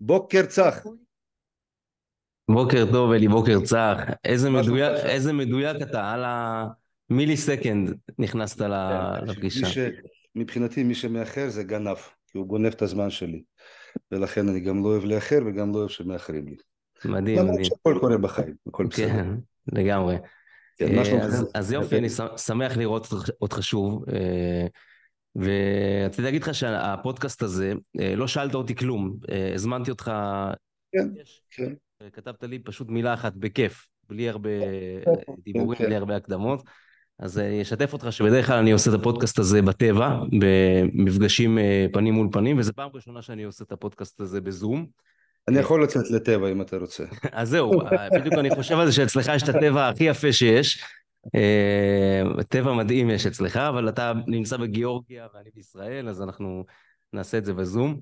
בוקר צח. בוקר טוב, אלי, בוקר צח. איזה מדויק, איזה מדויק אתה, על המילי סקנד נכנסת כן, לפגישה. מי ש... מבחינתי מי שמאחר זה גנב, כי הוא גונב את הזמן שלי. ולכן אני גם לא אוהב לאחר וגם לא אוהב שמאחרים לי. מדהים, למרות מדהים. שהכל קורה בחיים, הכל בסדר. כן, לגמרי. כן, מה אה? אז, יופי, אני שמ- שמח לראות אותך- אותך שוב. אה, ורציתי להגיד לך שהפודקאסט הזה, אה, לא שאלת אותי כלום, אה, הזמנתי אותך, כן, יש, כן. כתבת לי פשוט מילה אחת, בכיף, בלי הרבה דיבורים, כן. בלי הרבה הקדמות. אז אני אשתף אותך שבדרך כלל אני עושה את הפודקאסט הזה בטבע, במפגשים אה, פנים מול פנים, וזו פעם ראשונה שאני עושה את הפודקאסט הזה בזום. אני יכול לצאת לטבע אם אתה רוצה. אז זהו, אה, בדיוק אני חושב על זה שאצלך יש את הטבע הכי יפה שיש. אה, טבע מדהים יש אצלך, אבל אתה נמצא בגיאורגיה ואני בישראל, אז אנחנו נעשה את זה בזום.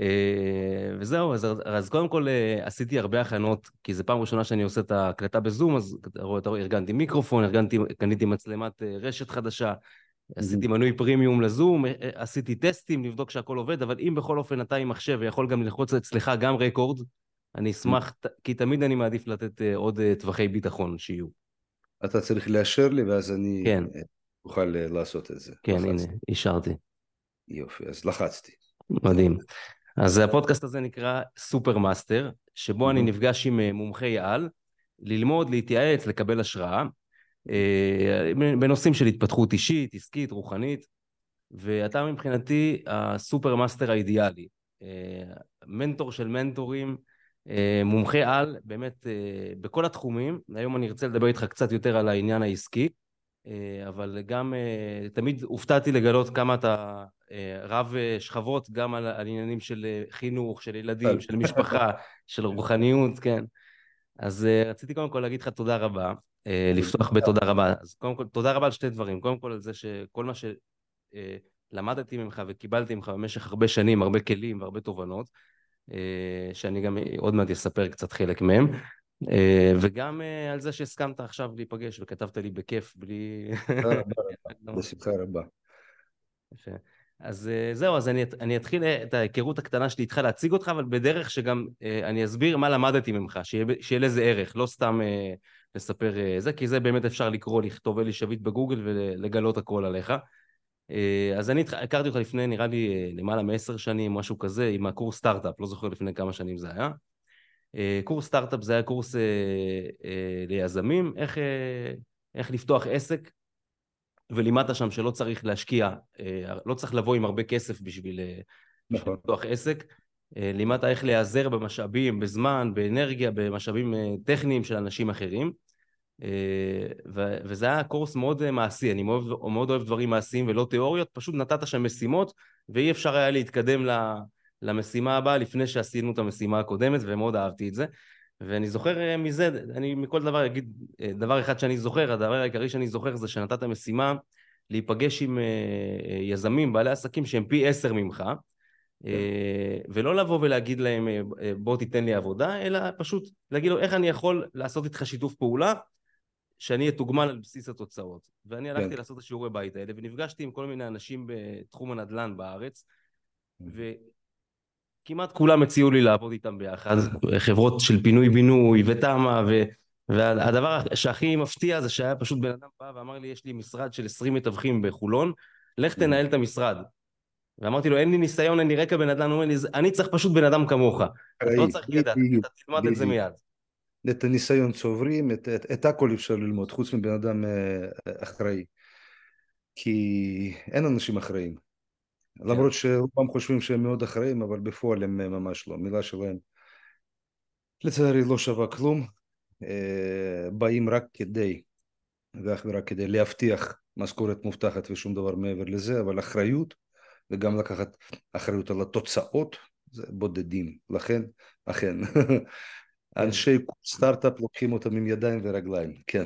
אה, וזהו, אז, אז קודם כל אה, עשיתי הרבה הכנות, כי זו פעם ראשונה שאני עושה את ההקלטה בזום, אז אתה רואה, אתה רואה, ארגנתי מיקרופון, ארגנתי, קניתי מצלמת רשת חדשה, עשיתי מנוי פרימיום לזום, עשיתי טסטים לבדוק שהכל עובד, אבל אם בכל אופן אתה עם מחשב ויכול גם ללחוץ אצלך גם רקורד, אני אשמח, ת- כי תמיד אני מעדיף לתת עוד טווחי ביטחון שיהיו. אתה צריך לאשר לי ואז אני כן. אה, אוכל אה, לעשות את זה. כן, לחצתי. הנה, אישרתי. יופי, אז לחצתי. מדהים. אז הפודקאסט הזה נקרא סופר מאסטר, שבו אני Mhm. נפגש עם אה, מומחי על, ללמוד, להתייעץ, לקבל השראה, אה, בנושאים של התפתחות אישית, עסקית, רוחנית, ואתה מבחינתי הסופר מאסטר האידיאלי. מנטור של מנטורים, מומחה על, באמת אה, בכל התחומים. היום אני ארצה לדבר איתך קצת יותר על העניין העסקי, אה, אבל גם אה, תמיד הופתעתי לגלות כמה אתה אה, רב אה, שכבות, גם על, על עניינים של אה, חינוך, של ילדים, של משפחה, של רוחניות, כן. אז אה, רציתי קודם כל להגיד לך תודה רבה, אה, לפתוח בתודה רבה. אז קודם כל, תודה רבה על שתי דברים. קודם כל על זה שכל מה שלמדתי ממך וקיבלתי ממך במשך הרבה שנים, הרבה כלים והרבה תובנות, אה, שאני גם עוד מעט אספר קצת חלק מהם. אה, וגם אה, על זה שהסכמת עכשיו להיפגש וכתבת לי בכיף, בלי... תודה רבה, בשמחה רבה. אז אה, זהו, אז אני, אני אתחיל אה, את ההיכרות הקטנה שלי איתך להציג אותך, אבל בדרך שגם אה, אני אסביר מה למדתי ממך, שיהיה, שיהיה לזה ערך, לא סתם אה, לספר אה, זה, כי זה באמת אפשר לקרוא, לכתוב אלי שביט בגוגל ולגלות הכל עליך. אה, אז אני הכרתי אותך לפני, נראה לי, אה, למעלה מעשר שנים, משהו כזה, עם הקורס סטארט-אפ, לא זוכר לפני כמה שנים זה היה. אה, קורס סטארט-אפ זה היה קורס ליזמים, איך, איך לפתוח עסק, ולימדת שם שלא צריך להשקיע, לא צריך לבוא עם הרבה כסף בשביל, בשביל נכון. לפתוח עסק. לימדת איך להיעזר במשאבים, בזמן, באנרגיה, במשאבים טכניים של אנשים אחרים. אה, ו- וזה היה קורס מאוד אה, מעשי, אני מאוד, מאוד אוהב דברים מעשיים ולא תיאוריות, פשוט נתת שם משימות ואי אפשר היה להתקדם למשימה הבאה לפני שעשינו את המשימה הקודמת ומאוד אהבתי את זה. ואני זוכר אה, מזה, אני מכל דבר אגיד דבר אחד שאני זוכר, הדבר העיקרי שאני זוכר זה שנתת משימה להיפגש עם יזמים, בעלי עסקים שהם פי עשר ממך, אה, ולא לבוא ולהגיד להם בוא תיתן לי עבודה, אלא פשוט להגיד לו איך אני יכול לעשות איתך שיתוף פעולה שאני אתוגמל על בסיס התוצאות. ואני הלכתי כן. לעשות את השיעורי בית האלה ונפגשתי עם כל מיני אנשים בתחום הנדל"ן בארץ, וכמעט כולם הציעו לי לעבוד איתם ביחד, חברות של פינוי-בינוי ותמ"א, ו... והדבר שהכי מפתיע זה שהיה פשוט בן אדם בא ואמר לי יש לי משרד של 20 מתווכים בחולון, לך תנהל את המשרד. ואמרתי לו אין לי ניסיון, אין לי רקע בנדל"ן, הוא אומר לי אני צריך פשוט בן אדם כמוך, אתה לא צריך לדעת, בדיוק, אתה תלמד את זה. מיד. את הניסיון צוברים, את, את, את הכל אפשר ללמוד, חוץ מבן אדם אה, אחראי. כי אין אנשים אחראים. למרות שרובם חושבים שהם מאוד אחראים, אבל בפועל הם אה, ממש לא. מילה שלהם לצערי לא שווה כלום. אה, באים רק כדי, ואך ורק כדי להבטיח משכורת מובטחת ושום דבר מעבר לזה, אבל אחריות, וגם לקחת אחריות על התוצאות, זה בודדים. לכן, אכן, אנשי סטארט-אפ לוקחים אותם עם ידיים ורגליים, כן.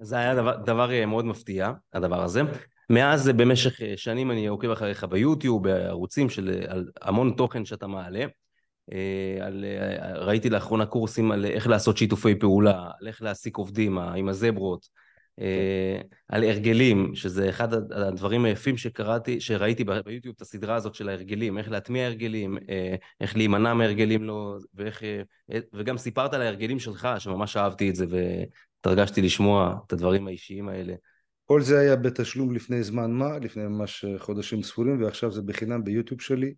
זה היה דבר, דבר אה, מאוד מפתיע, הדבר הזה. מאז אה, במשך אה, שנים אני עוקב אחריך ביוטיוב, בערוצים של על המון תוכן שאתה מעלה. על, ראיתי לאחרונה קורסים על איך לעשות שיתופי פעולה, על איך להעסיק עובדים עם הזברות, על הרגלים, שזה אחד הדברים היפים שקראתי, שראיתי ביוטיוב את הסדרה הזאת של ההרגלים, איך להטמיע הרגלים, אה, איך להימנע מהרגלים לא, ואיך, אה, וגם סיפרת על ההרגלים שלך, שממש אהבתי את זה והתרגשתי לשמוע את הדברים האישיים האלה. כל זה היה בתשלום לפני זמן מה, לפני ממש חודשים ספורים, ועכשיו זה בחינם ביוטיוב שלי,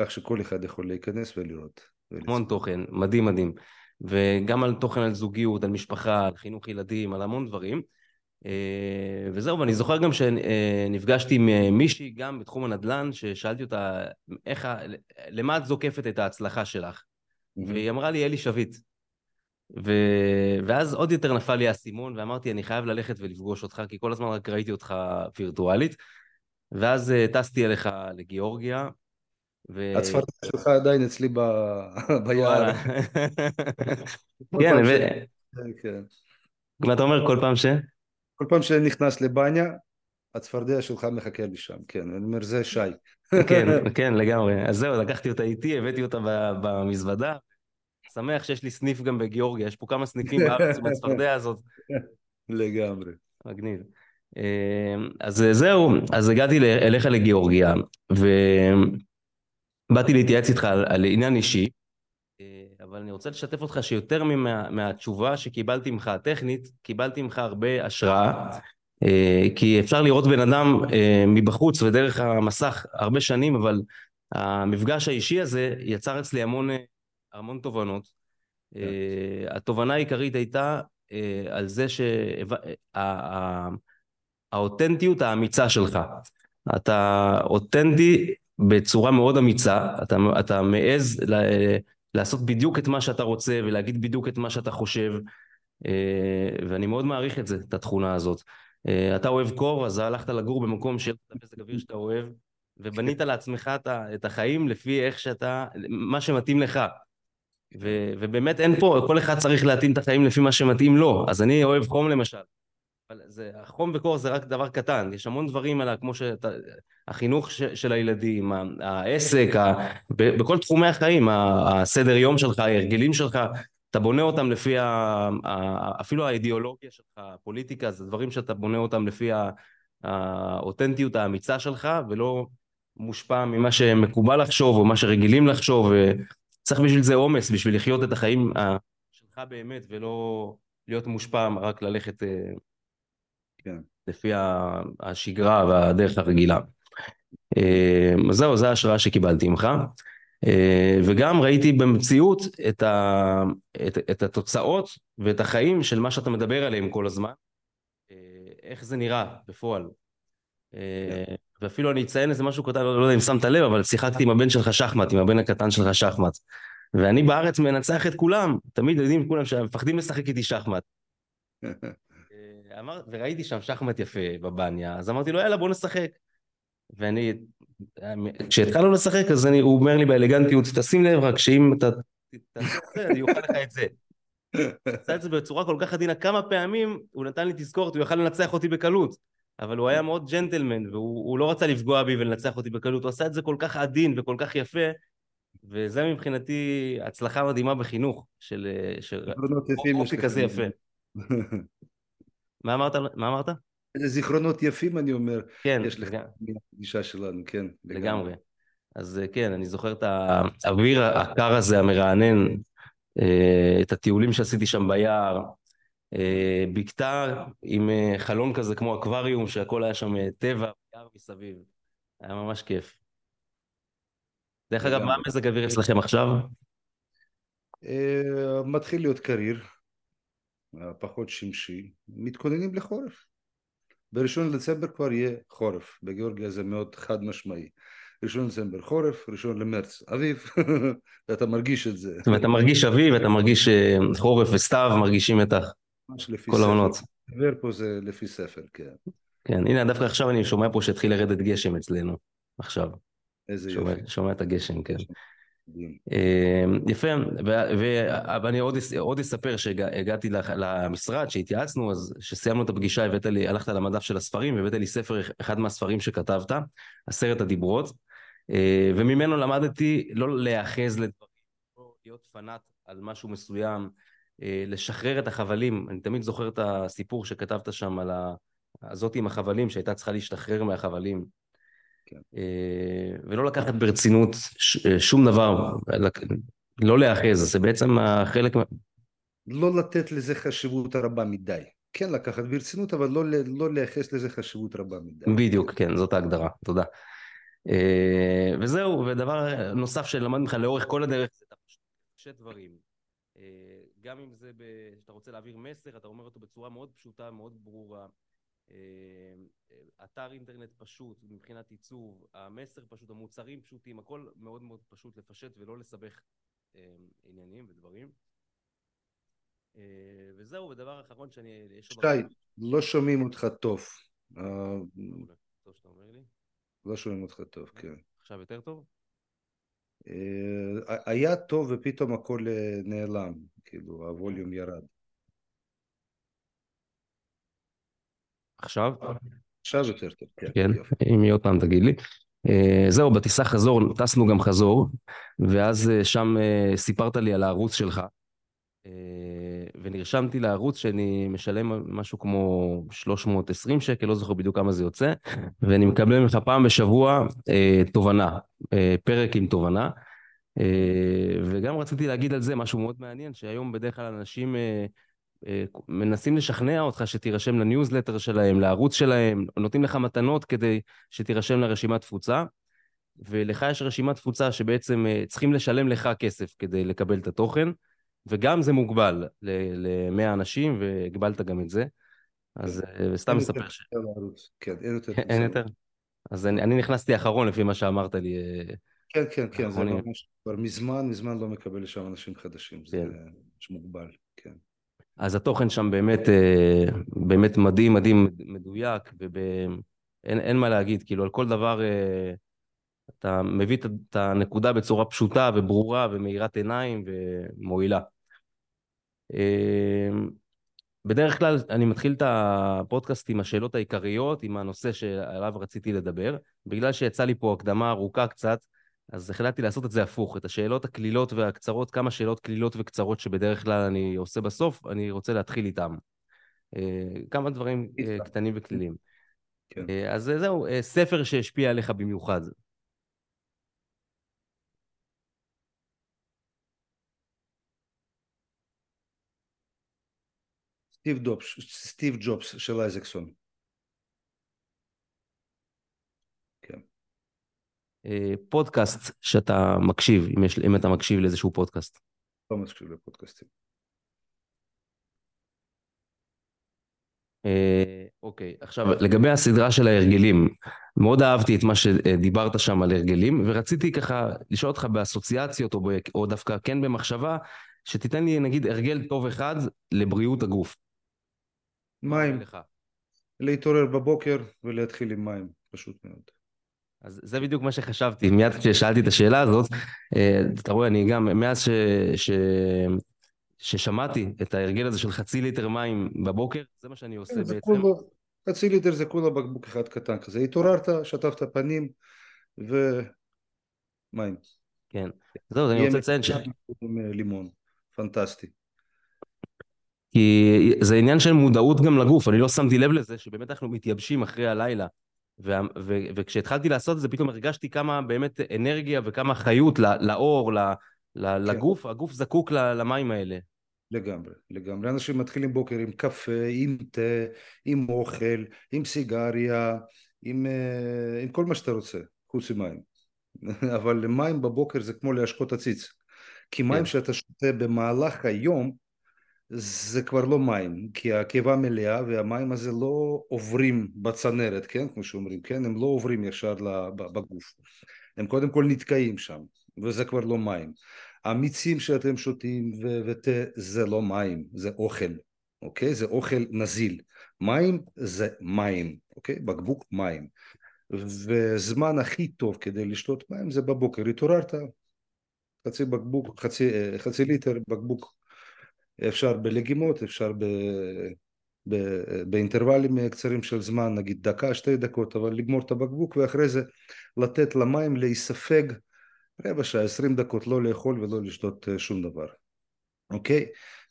כך שכל אחד יכול להיכנס ולראות. המון תוכן, מדהים מדהים. וגם על תוכן על זוגיות, על משפחה, על חינוך ילדים, על המון דברים. אה, וזהו, ואני זוכר גם שנפגשתי עם מישהי גם בתחום הנדל"ן, ששאלתי אותה, איך, למה את זוקפת את ההצלחה שלך? Mm-hmm. והיא אמרה לי, אלי שביט. ו... ואז עוד יותר נפל לי האסימון, ואמרתי, אני חייב ללכת ולפגוש אותך, כי כל הזמן רק ראיתי אותך וירטואלית. ואז אה, טסתי אליך לגיאורגיה. ו... הצפרדע שלך עדיין אצלי ב... ביער. כן, ו... כן. מה אתה אומר כל פעם ש? כל פעם שאני נכנס לבניה, הצפרדע שלך מחכה לי שם, כן, אני אומר, זה שי. כן, כן, לגמרי. אז זהו, לקחתי אותה איתי, הבאתי אותה במזוודה. שמח שיש לי סניף גם בגיאורגיה, יש פה כמה סניפים בארץ עם הצפרדע הזאת. לגמרי. מגניב. אמ, אז זהו, אז הגעתי אליך לגיאורגיה, ובאתי להתייעץ איתך על, על עניין אישי, אבל אני רוצה לשתף אותך שיותר מה, מהתשובה שקיבלתי ממך הטכנית, קיבלתי ממך הרבה השראה, אה, כי אפשר לראות בן אדם אה, מבחוץ ודרך המסך הרבה שנים, אבל המפגש האישי הזה יצר אצלי המון, המון תובנות. Yeah. אה, התובנה העיקרית הייתה על זה שהאותנטיות האמיצה שלך. אתה אותנטי בצורה מאוד אמיצה, אתה, אתה מעז לעשות בדיוק את מה שאתה רוצה ולהגיד בדיוק את מה שאתה חושב אה, ואני מאוד מעריך את זה, את התכונה הזאת. אה, אתה אוהב קור, אז הלכת לגור במקום שיהיה את המזג אוויר שאתה אוהב ובנית לעצמך את החיים לפי איך שאתה, מה שמתאים לך. ו, ובאמת אין פה, כל אחד צריך להתאים את החיים לפי מה שמתאים לו. אז אני אוהב חום למשל. אבל זה, החום וקור זה רק דבר קטן, יש המון דברים על כמו שאתה, החינוך ש, של הילדים, העסק, ה, ב, בכל תחומי החיים, הסדר יום שלך, ההרגלים שלך, אתה בונה אותם לפי, ה, אפילו האידיאולוגיה שלך, הפוליטיקה, זה דברים שאתה בונה אותם לפי האותנטיות האמיצה שלך, ולא מושפע ממה שמקובל לחשוב או מה שרגילים לחשוב, צריך בשביל זה אומץ, בשביל לחיות את החיים שלך באמת, ולא להיות מושפע רק ללכת אה, כן. לפי השגרה והדרך הרגילה. אה, אז זהו, זו ההשראה שקיבלתי ממך. אה, וגם ראיתי במציאות את, ה, את, את התוצאות ואת החיים של מה שאתה מדבר עליהם כל הזמן, אה, איך זה נראה בפועל. כן. ואפילו אני אציין איזה משהו קטן, לא יודע אם שמת לב, אבל שיחקתי עם הבן שלך שחמט, עם הבן הקטן שלך שחמט. ואני בארץ מנצח את כולם, תמיד יודעים כולם שמפחדים לשחק איתי שחמט. אמר, וראיתי שם שחמט יפה בבניה, אז אמרתי לו יאללה בוא נשחק. ואני, כשהתחלנו לשחק אז אני, הוא אומר לי באלגנטיות, תשים לב רק שאם אתה תעשה את זה, אני אוכל לך את זה. עשה את זה בצורה כל כך עדינה, כמה פעמים הוא נתן לי תזכורת, הוא יכל לנצח אותי בקלות. אבל הוא היה מאוד ג'נטלמן, והוא לא רצה לפגוע בי ולנצח אותי בקלות, הוא עשה את זה כל כך עדין וכל כך יפה, וזה מבחינתי הצלחה מדהימה בחינוך, של אופי כזה יפה. מה אמרת? מה אמרת? איזה זיכרונות יפים אני אומר, כן, יש לך בפגישה שלנו, כן. לגמרי. אז אה, כן, אני זוכר את האוויר הקר הזה, המרענן, אה, את הטיולים שעשיתי שם ביער, אה, בקתה עם חלון כזה כמו אקווריום, שהכל היה שם טבע, יער מסביב. היה ממש כיף. דרך אגב, מה המזג אוויר אצלכם עכשיו? מתחיל להיות קריר, פחות שמשי, מתכוננים לחורף. בראשון לדצמבר כבר יהיה חורף, בגיאורגיה זה מאוד חד משמעי. ראשון לדצמבר חורף, ראשון למרץ אביב, ואתה מרגיש את זה. זאת אומרת, אתה מרגיש אביב, אתה מרגיש אה, חורף וסתיו, מרגישים את כל העונות. דבר פה זה לפי ספר, כן. כן, הנה דווקא עכשיו אני שומע פה שהתחיל לרדת גשם אצלנו, עכשיו. איזה שומע, יופי. שומע את הגשם, כן. אמ, יפה, ואני עוד, אספר שהגעתי למשרד, שהתייעצנו, אז כשסיימנו את הפגישה הבאת לי, הלכת למדף של הספרים והבאת לי ספר, אחד מהספרים שכתבת, עשרת הדיברות, אה, וממנו למדתי לא להיאחז לדברים, לא להיות פנאט על משהו מסוים, לשחרר את החבלים. אני תמיד זוכר את הסיפור שכתבת שם על הזאת עם החבלים, שהייתה צריכה להשתחרר מהחבלים. כן. ולא לקחת ברצינות שום דבר, לא להיאחז, זה בעצם חלק... לא לתת לזה חשיבות רבה מדי. כן לקחת ברצינות, אבל לא, לא לייחס לזה חשיבות רבה מדי. בדיוק, כן, זאת ההגדרה, תודה. אה, וזהו, ודבר נוסף שלמד ממך לאורך כל הדרך, זה אתה קשה דברים. אה, גם אם זה, שאתה רוצה להעביר מסר, אתה אומר אותו בצורה מאוד פשוטה, מאוד ברורה. אה, אתר אינטרנט פשוט מבחינת עיצוב, המסר פשוט, המוצרים פשוטים, הכל מאוד מאוד פשוט לפשט ולא לסבך עניינים ודברים. וזהו, ודבר אחרון שאני... שי, לא שומעים אותך טוב. טוב שאתה אומר לי. לא שומעים אותך טוב, כן. עכשיו יותר טוב? אה, היה טוב ופתאום הכל אה, נעלם, כאילו הווליום ירד. עכשיו? עכשיו יותר טוב, כן. כן, אם יהיה עוד פעם תגיד לי. אה, זהו, בטיסה חזור, טסנו גם חזור, ואז שם סיפרת לי על הערוץ שלך. ונרשמתי לערוץ שאני משלם משהו כמו 320 שקל, לא זוכר בדיוק כמה זה יוצא, ואני מקבל ממך פעם בשבוע אה, תובנה, אה, פרק עם תובנה. אה, וגם רציתי להגיד על זה משהו מאוד מעניין, שהיום בדרך כלל אנשים אה, אה, מנסים לשכנע אותך שתירשם לניוזלטר שלהם, לערוץ שלהם, נותנים לך מתנות כדי שתירשם לרשימת תפוצה. ולך יש רשימת תפוצה שבעצם אה, צריכים לשלם לך כסף כדי לקבל את התוכן. וגם זה מוגבל ל-100 אנשים, והגבלת גם את זה. אז כן. סתם מספר ש... כן, אין יותר. אין יותר? אז אני, נכנסתי אחרון לפי מה שאמרת לי. אה, כן, כן, כן, זה ממש כבר מזמן, מזמן לא מקבל לשם אנשים חדשים, זה כן. מוגבל. אז התוכן שם באמת, אה, באמת מדהים, מדהים, מדויק, ואין מה להגיד, כאילו על כל דבר אה, אתה מביא את הנקודה בצורה פשוטה וברורה ומאירת עיניים ומועילה. אמ, בדרך כלל אני מתחיל את הפודקאסט עם השאלות העיקריות, עם הנושא שעליו רציתי לדבר. בגלל שיצא לי פה הקדמה ארוכה קצת, אז החלטתי לעשות את זה הפוך. את השאלות הקלילות והקצרות, כמה שאלות קלילות וקצרות שבדרך כלל אני עושה בסוף, אני רוצה להתחיל איתם. אה, כמה דברים אה, קטנים וקלילים. כן. אה, אז זהו, ספר שהשפיע עליך במיוחד. סטיב, ג'ובס של אייזקסון. כן. אה, פודקאסט שאתה מקשיב, אם, יש, אם אתה מקשיב לאיזשהו פודקאסט. לא מקשיב לפודקאסטים. אה, אוקיי, עכשיו לגבי הסדרה של ההרגלים, מאוד אהבתי את מה שדיברת שם על הרגלים, ורציתי ככה לשאול אותך באסוציאציות או, ב, או דווקא כן במחשבה, שתיתן לי נגיד הרגל טוב אחד לבריאות הגוף. מים. להתעורר בבוקר ולהתחיל עם מים, פשוט מאוד. אז זה בדיוק מה שחשבתי, מיד כששאלתי את השאלה הזאת, אה, אתה רואה, אני גם, מאז ש... ש... ששמעתי את ההרגל הזה של חצי ליטר מים בבוקר, זה מה שאני עושה כן, בעצם. כולו, חצי ליטר זה כולה בקבוק אחד קטן כזה. התעוררת, שטפת פנים ומים. כן. זהו, אני רוצה לציין ש... לימון, פנטסטי. כי זה עניין של מודעות גם לגוף, אני לא שמתי לב לזה שבאמת אנחנו מתייבשים אחרי הלילה. ו- ו- וכשהתחלתי לעשות את זה פתאום הרגשתי כמה באמת אנרגיה וכמה חיות לאור, ל- ל- כן. לגוף, הגוף זקוק למים האלה. לגמרי, לגמרי. אנשים מתחילים בוקר עם קפה, עם תה, עם אוכל, עם סיגריה, עם, אה, עם כל מה שאתה רוצה, חוץ ממים. אבל מים בבוקר זה כמו להשקות עציץ. כי מים כן. שאתה שותה במהלך היום זה כבר לא מים, כי הקיבה מלאה והמים הזה לא עוברים בצנרת, כן, כמו שאומרים, כן, הם לא עוברים ישר בגוף, הם קודם כל נתקעים שם, וזה כבר לא מים. המיצים שאתם שותים ותה זה לא מים, זה אוכל, אוקיי? זה אוכל נזיל. מים זה מים, אוקיי? בקבוק מים. וזמן הכי טוב כדי לשתות מים זה בבוקר, התעוררת, חצי בקבוק, חצי, חצי ליטר בקבוק אפשר בלגימות, אפשר ב... ב... באינטרוולים קצרים של זמן, נגיד דקה, שתי דקות, אבל לגמור את הבקבוק ואחרי זה לתת למים להיספג רבע שעה, עשרים דקות, לא לאכול ולא לשתות אה, שום דבר, אוקיי?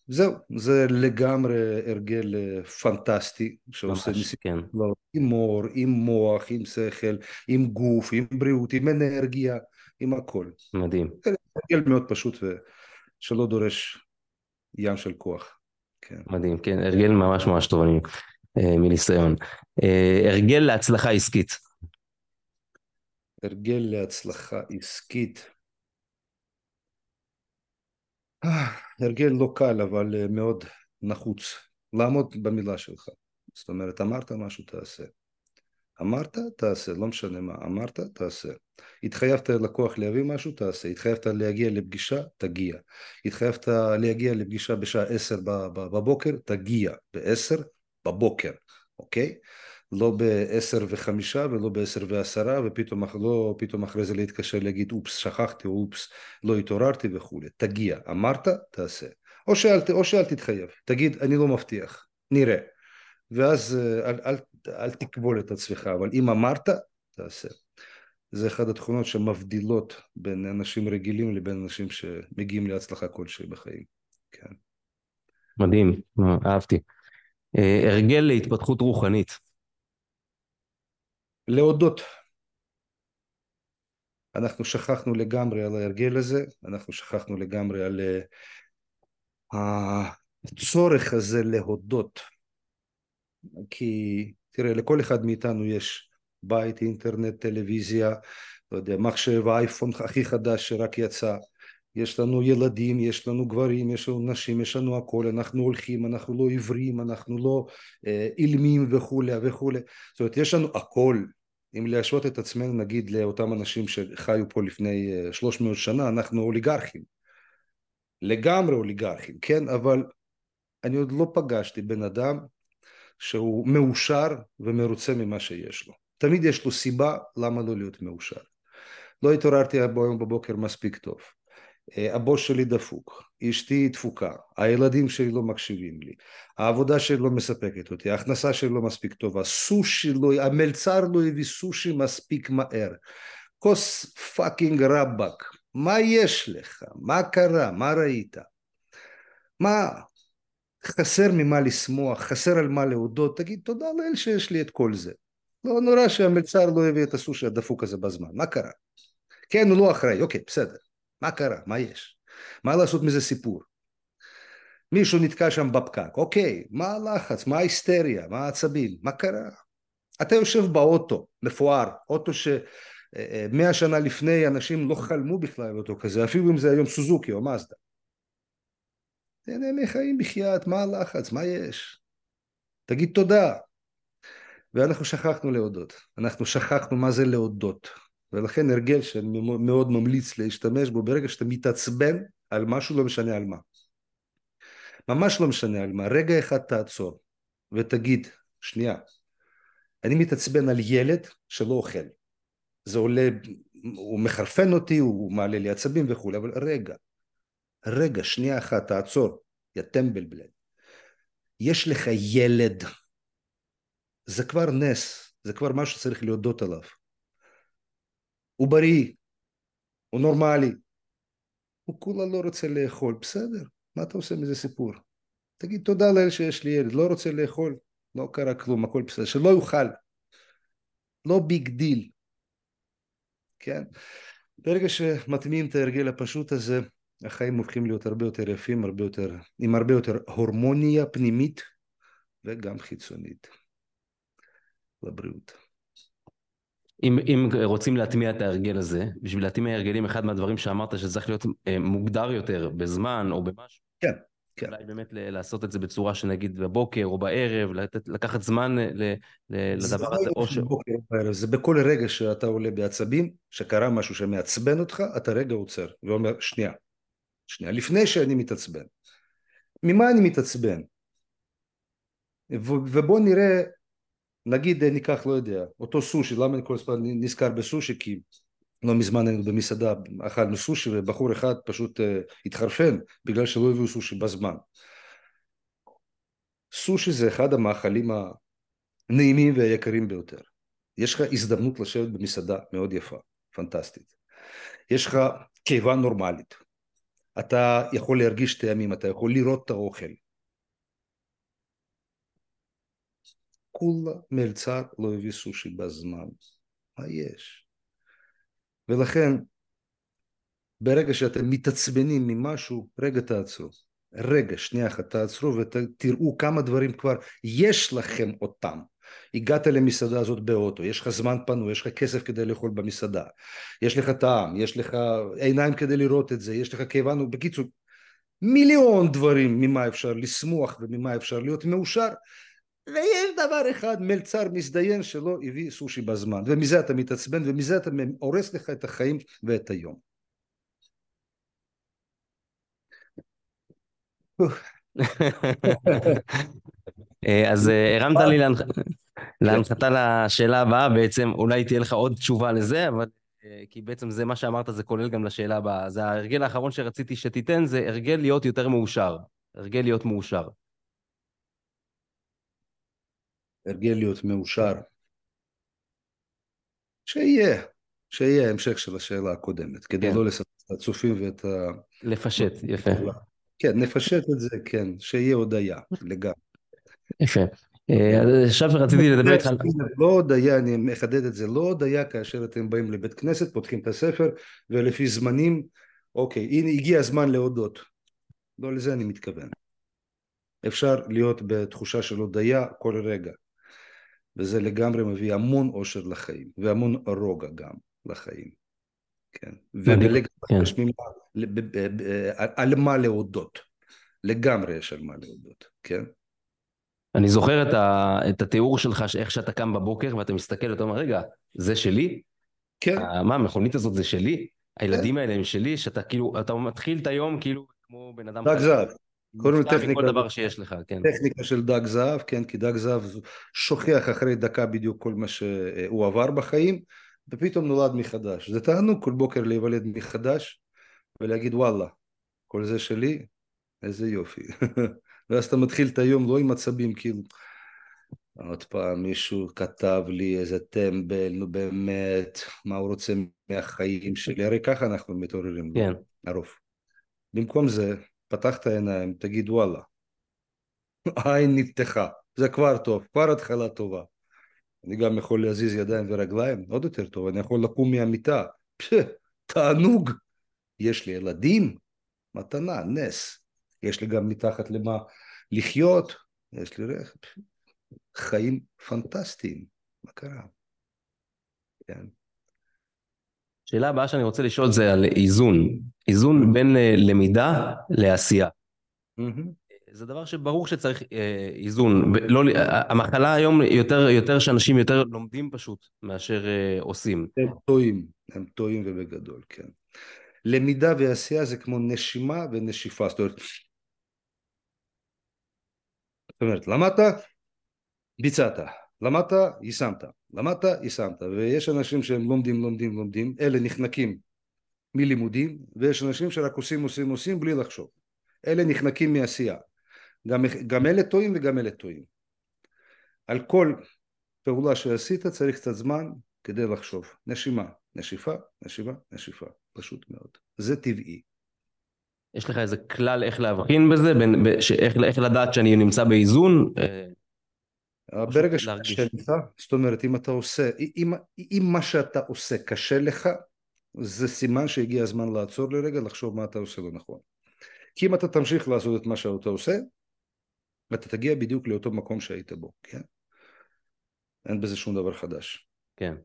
זהו, זה לגמרי הרגל אה, פנטסטי, שעושה ניסיון, כן. לא, עם מור, עם מוח, עם שכל, עם גוף, עם בריאות, עם אנרגיה, עם הכל. מדהים. הרגל מאוד פשוט ושלא דורש ים של כוח. כן. מדהים, כן, הרגל ממש ממש טוב אני, אה, מניסיון. אה, הרגל להצלחה עסקית. הרגל להצלחה עסקית. אה, הרגל לא קל אבל מאוד נחוץ, לעמוד במילה שלך. זאת אומרת, אמרת משהו תעשה. אמרת תעשה, לא משנה מה, אמרת תעשה. התחייבת ללקוח להביא משהו תעשה, התחייבת להגיע לפגישה תגיע, התחייבת להגיע לפגישה בשעה עשר בבוקר תגיע. בעשר בבוקר, אוקיי? לא בעשר וחמישה ולא בעשר ועשרה ופתאום לא פתאום אחרי זה להתקשר להגיד אופס שכחתי אופס לא התעוררתי וכולי. תגיע. אמרת תעשה. או שאל, או שאל תתחייב. תגיד אני לא מבטיח. נראה ואז אה, אל, אל, אל תקבול את עצמך אבל אם אמרת תעשה זה אחת התכונות שמבדילות בין אנשים רגילים לבין אנשים שמגיעים להצלחה כלשהי בחיים כן. מדהים אהבתי אה, הרגל להתפתחות רוחנית להודות. אנחנו שכחנו לגמרי על ההרגל הזה, אנחנו שכחנו לגמרי על אה, הצורך הזה להודות. כי תראה, לכל אחד מאיתנו יש בית, אינטרנט, טלוויזיה, לא יודע, מחשב, אייפון הכי חדש שרק יצא. יש לנו ילדים, יש לנו גברים, יש לנו נשים, יש לנו הכל, אנחנו הולכים, אנחנו לא עיוורים, אנחנו לא אה, אילמים וכולי וכולי, זאת אומרת יש לנו הכל, אם להשוות את עצמנו נגיד לאותם אנשים שחיו פה לפני 300 אה, שנה, אנחנו אוליגרכים, לגמרי אוליגרכים, כן, אבל אני עוד לא פגשתי בן אדם שהוא מאושר ומרוצה ממה שיש לו, תמיד יש לו סיבה למה לא להיות מאושר, לא התעוררתי היום בבוקר מספיק טוב אה, הבוס שלי דפוק, אשתי דפוקה, הילדים שלי לא מקשיבים לי, העבודה שלי לא מספקת אותי, ההכנסה שלי לא מספיק טובה, סושי לא, המלצר לא הביא סושי מספיק מהר, כוס fucking רבאק, מה יש לך? מה קרה? מה ראית? מה? חסר ממה לשמוח, חסר על מה להודות, תגיד תודה לאל שיש לי את כל זה. לא נורא שהמלצר לא הביא את הסושי הדפוק הזה בזמן, מה קרה? כן, הוא לא אחראי, אוקיי, בסדר. מה קרה? מה יש? מה לעשות מזה סיפור? מישהו נתקע שם בפקק, אוקיי, מה הלחץ? מה ההיסטריה? מה העצבים? מה קרה? אתה יושב באוטו, מפואר, אוטו שמאה שנה לפני אנשים לא חלמו בכלל על אוטו כזה, אפילו אם זה היום סוזוקי או מזדה. תהנה מחיים בחייאת, מה הלחץ? מה יש? תגיד תודה. ואנחנו שכחנו להודות, אנחנו שכחנו מה זה להודות. ולכן הרגל שאני מאוד ממליץ להשתמש בו ברגע שאתה מתעצבן על משהו לא משנה על מה ממש לא משנה על מה רגע אחד תעצור ותגיד שנייה אני מתעצבן על ילד שלא אוכל זה עולה הוא מחרפן אותי הוא מעלה לי עצבים וכולי אבל רגע רגע שנייה אחת תעצור. יא טמבל בלד יש לך ילד. זה כבר נס זה כבר משהו שצריך להודות עליו. הוא בריא, הוא נורמלי, הוא כולה לא רוצה לאכול, בסדר, מה אתה עושה מזה סיפור? תגיד תודה לאל שיש לי ילד, לא רוצה לאכול, לא קרה כלום, הכל בסדר, שלא יאכל, לא big deal, כן? ברגע שמטמיעים את ההרגל הפשוט הזה, החיים הופכים להיות הרבה יותר יפים, הרבה יותר, עם הרבה יותר הורמוניה פנימית וגם חיצונית לבריאות. אם, אם רוצים להטמיע את ההרגל הזה, בשביל להטמיע הרגלים, אחד מהדברים שאמרת שזה צריך להיות אה, מוגדר יותר בזמן או במשהו. כן, כן. אולי באמת לעשות את זה בצורה שנגיד בבוקר או בערב, לתת, לקחת זמן ל, ל, לדבר הזה. או ש... בבוקר או בערב, זה בכל רגע שאתה עולה בעצבים, שקרה משהו שמעצבן אותך, אתה רגע עוצר ואומר, שנייה, שנייה, לפני שאני מתעצבן. ממה אני מתעצבן? ובוא נראה נגיד ניקח, לא יודע, אותו סושי, למה אני כל הזמן נזכר בסושי? כי לא מזמן היינו במסעדה, אכלנו סושי ובחור אחד פשוט uh, התחרפן בגלל שלא הביאו סושי בזמן. סושי זה אחד המאכלים הנעימים והיקרים ביותר. יש לך הזדמנות לשבת במסעדה מאוד יפה, פנטסטית. יש לך קיבה נורמלית. אתה יכול להרגיש טעמים, אתה יכול לראות את האוכל. כולה מלצר לא הביא סושי בזמן. מה יש? ולכן, ברגע שאתם מתעצבנים ממשהו, רגע תעצרו. רגע, שנייה אחת, תעצרו ותראו כמה דברים כבר יש לכם אותם. הגעת למסעדה הזאת באוטו, יש לך זמן פנוי, יש לך כסף כדי לאכול במסעדה, יש לך טעם, יש לך עיניים כדי לראות את זה, יש לך כיוון, בקיצור, מיליון דברים ממה אפשר לשמוח וממה אפשר להיות מאושר, ויש דבר אחד, מלצר מזדיין שלא הביא סושי בזמן, ומזה אתה מתעצבן ומזה אתה הורס לך את החיים ואת היום. אה, אז אה, הרמת לי להנחתה לשאלה הבאה, בעצם אולי תהיה לך עוד תשובה לזה, אבל אה, כי בעצם זה מה שאמרת, זה כולל גם לשאלה הבאה. זה ההרגל האחרון שרציתי שתיתן, זה הרגל להיות יותר מאושר. הרגל להיות מאושר. הרגל להיות מאושר. שיהיה, שיהיה המשך של השאלה הקודמת, כדי כן. לא לספר את הצופים ואת ה... לפשט, יפה. כן, נפשט את זה, כן, שיהיה הודיה, לגמרי. יפה. אה, עכשיו רציתי לדבר איתך על... לא הודיה, אני מחדד את זה, לא הודיה כאשר אתם באים לבית כנסת, פותחים את הספר, ולפי זמנים, אוקיי, הנה הגיע הזמן להודות. לא לזה אני מתכוון. אפשר להיות בתחושה של הודיה כל רגע, וזה לגמרי מביא המון אושר לחיים, והמון רוגע גם לחיים. כן, ובלגמרי כן. על מה להודות, לגמרי יש על מה להודות, כן? אני זוכר את, ה, את התיאור שלך, איך שאתה קם בבוקר ואתה מסתכל ואתה אומר, רגע, זה שלי? כן. מה, המכונית הזאת זה שלי? הילדים כן. האלה הם שלי? שאתה כאילו, אתה מתחיל את היום כאילו כמו בן אדם... דג זהב. קודם כל טכניקה... כל דבר שיש לך, כן. טכניקה של דג זהב, כן, כי דג זהב שוכח אחרי דקה בדיוק כל מה שהוא עבר בחיים. ופתאום נולד מחדש. זה תענוג כל בוקר להיוולד מחדש ולהגיד וואלה, כל זה שלי, איזה יופי. ואז אתה מתחיל את היום לא עם עצבים כאילו עוד פעם מישהו כתב לי איזה טמבל, נו באמת, מה הוא רוצה מהחיים שלי, הרי ככה אנחנו מתעוררים, כן. הרוב. במקום זה, פתח את העיניים, תגיד וואלה, העין נפתחה, זה כבר טוב, כבר התחלה טובה. אני גם יכול להזיז ידיים ורגליים, עוד יותר טוב, אני יכול לקום מהמיטה, תענוג. יש לי ילדים, מתנה, נס. יש לי גם מתחת למה לחיות, יש לי רכב. חיים פנטסטיים, מה קרה? כן. שאלה הבאה שאני רוצה לשאול זה על איזון, איזון בין אה, למידה לעשייה. Mm-hmm. זה דבר שברור שצריך אה, איזון. לא, המחלה היום יותר, יותר שאנשים יותר לומדים פשוט מאשר אה, עושים. הם טועים, הם טועים ובגדול, כן. למידה ועשייה זה כמו נשימה ונשיפה, זאת אומרת, זאת אומרת, למדת, ביצעת, למדת, יישמת, למדת, יישמת, ויש אנשים שהם לומדים, לומדים, לומדים, אלה נחנקים מלימודים, ויש אנשים שרק עושים, עושים, עושים בלי לחשוב. אלה נחנקים מעשייה. גם, גם אלה טועים וגם אלה טועים. על כל פעולה שעשית צריך קצת זמן כדי לחשוב. נשימה, נשיפה, נשימה, נשיפה. פשוט מאוד. זה טבעי. יש לך איזה כלל איך להבחין בזה? בין, ש, איך, איך לדעת שאני נמצא באיזון? אה, ברגע שקשה לך, זאת אומרת אם אתה עושה, אם, אם מה שאתה עושה קשה לך, זה סימן שהגיע הזמן לעצור לרגע, לחשוב מה אתה עושה לא נכון. כי אם אתה תמשיך לעשות את מה שאתה עושה, ואתה תגיע בדיוק לאותו מקום שהיית בו, כן? אין בזה שום דבר חדש. כן.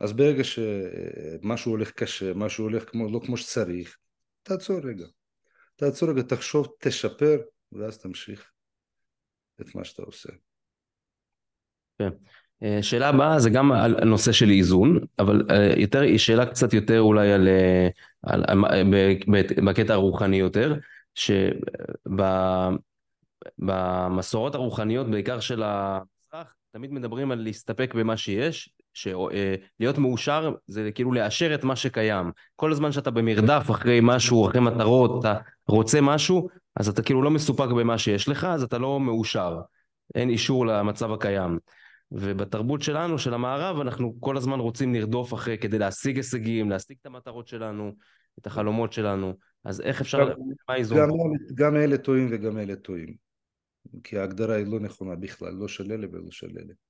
אז ברגע שמשהו הולך קשה, משהו הולך כמו, לא כמו שצריך, תעצור רגע. תעצור רגע, תחשוב, תשפר, ואז תמשיך את מה שאתה עושה. כן. אה, שאלה הבאה זה גם על נושא של איזון, אבל אה, יותר, היא שאלה קצת יותר אולי על, אה, על, על בקטע הרוחני יותר, שב... במסורות הרוחניות, בעיקר של המזרח, תמיד מדברים על להסתפק במה שיש, שלהיות מאושר זה כאילו לאשר את מה שקיים. כל הזמן שאתה במרדף אחרי משהו, אחרי מטרות, אתה רוצה משהו, אז אתה כאילו לא מסופק במה שיש לך, אז אתה לא מאושר. אין אישור למצב הקיים. ובתרבות שלנו, של המערב, אנחנו כל הזמן רוצים לרדוף אחרי כדי להשיג הישגים, להשיג את המטרות שלנו, את החלומות שלנו. אז איך אפשר, גם, מה האיזון? גם, גם אלה טועים וגם אלה טועים. כי ההגדרה היא לא נכונה בכלל, לא של אלה ולא של אלה. אה,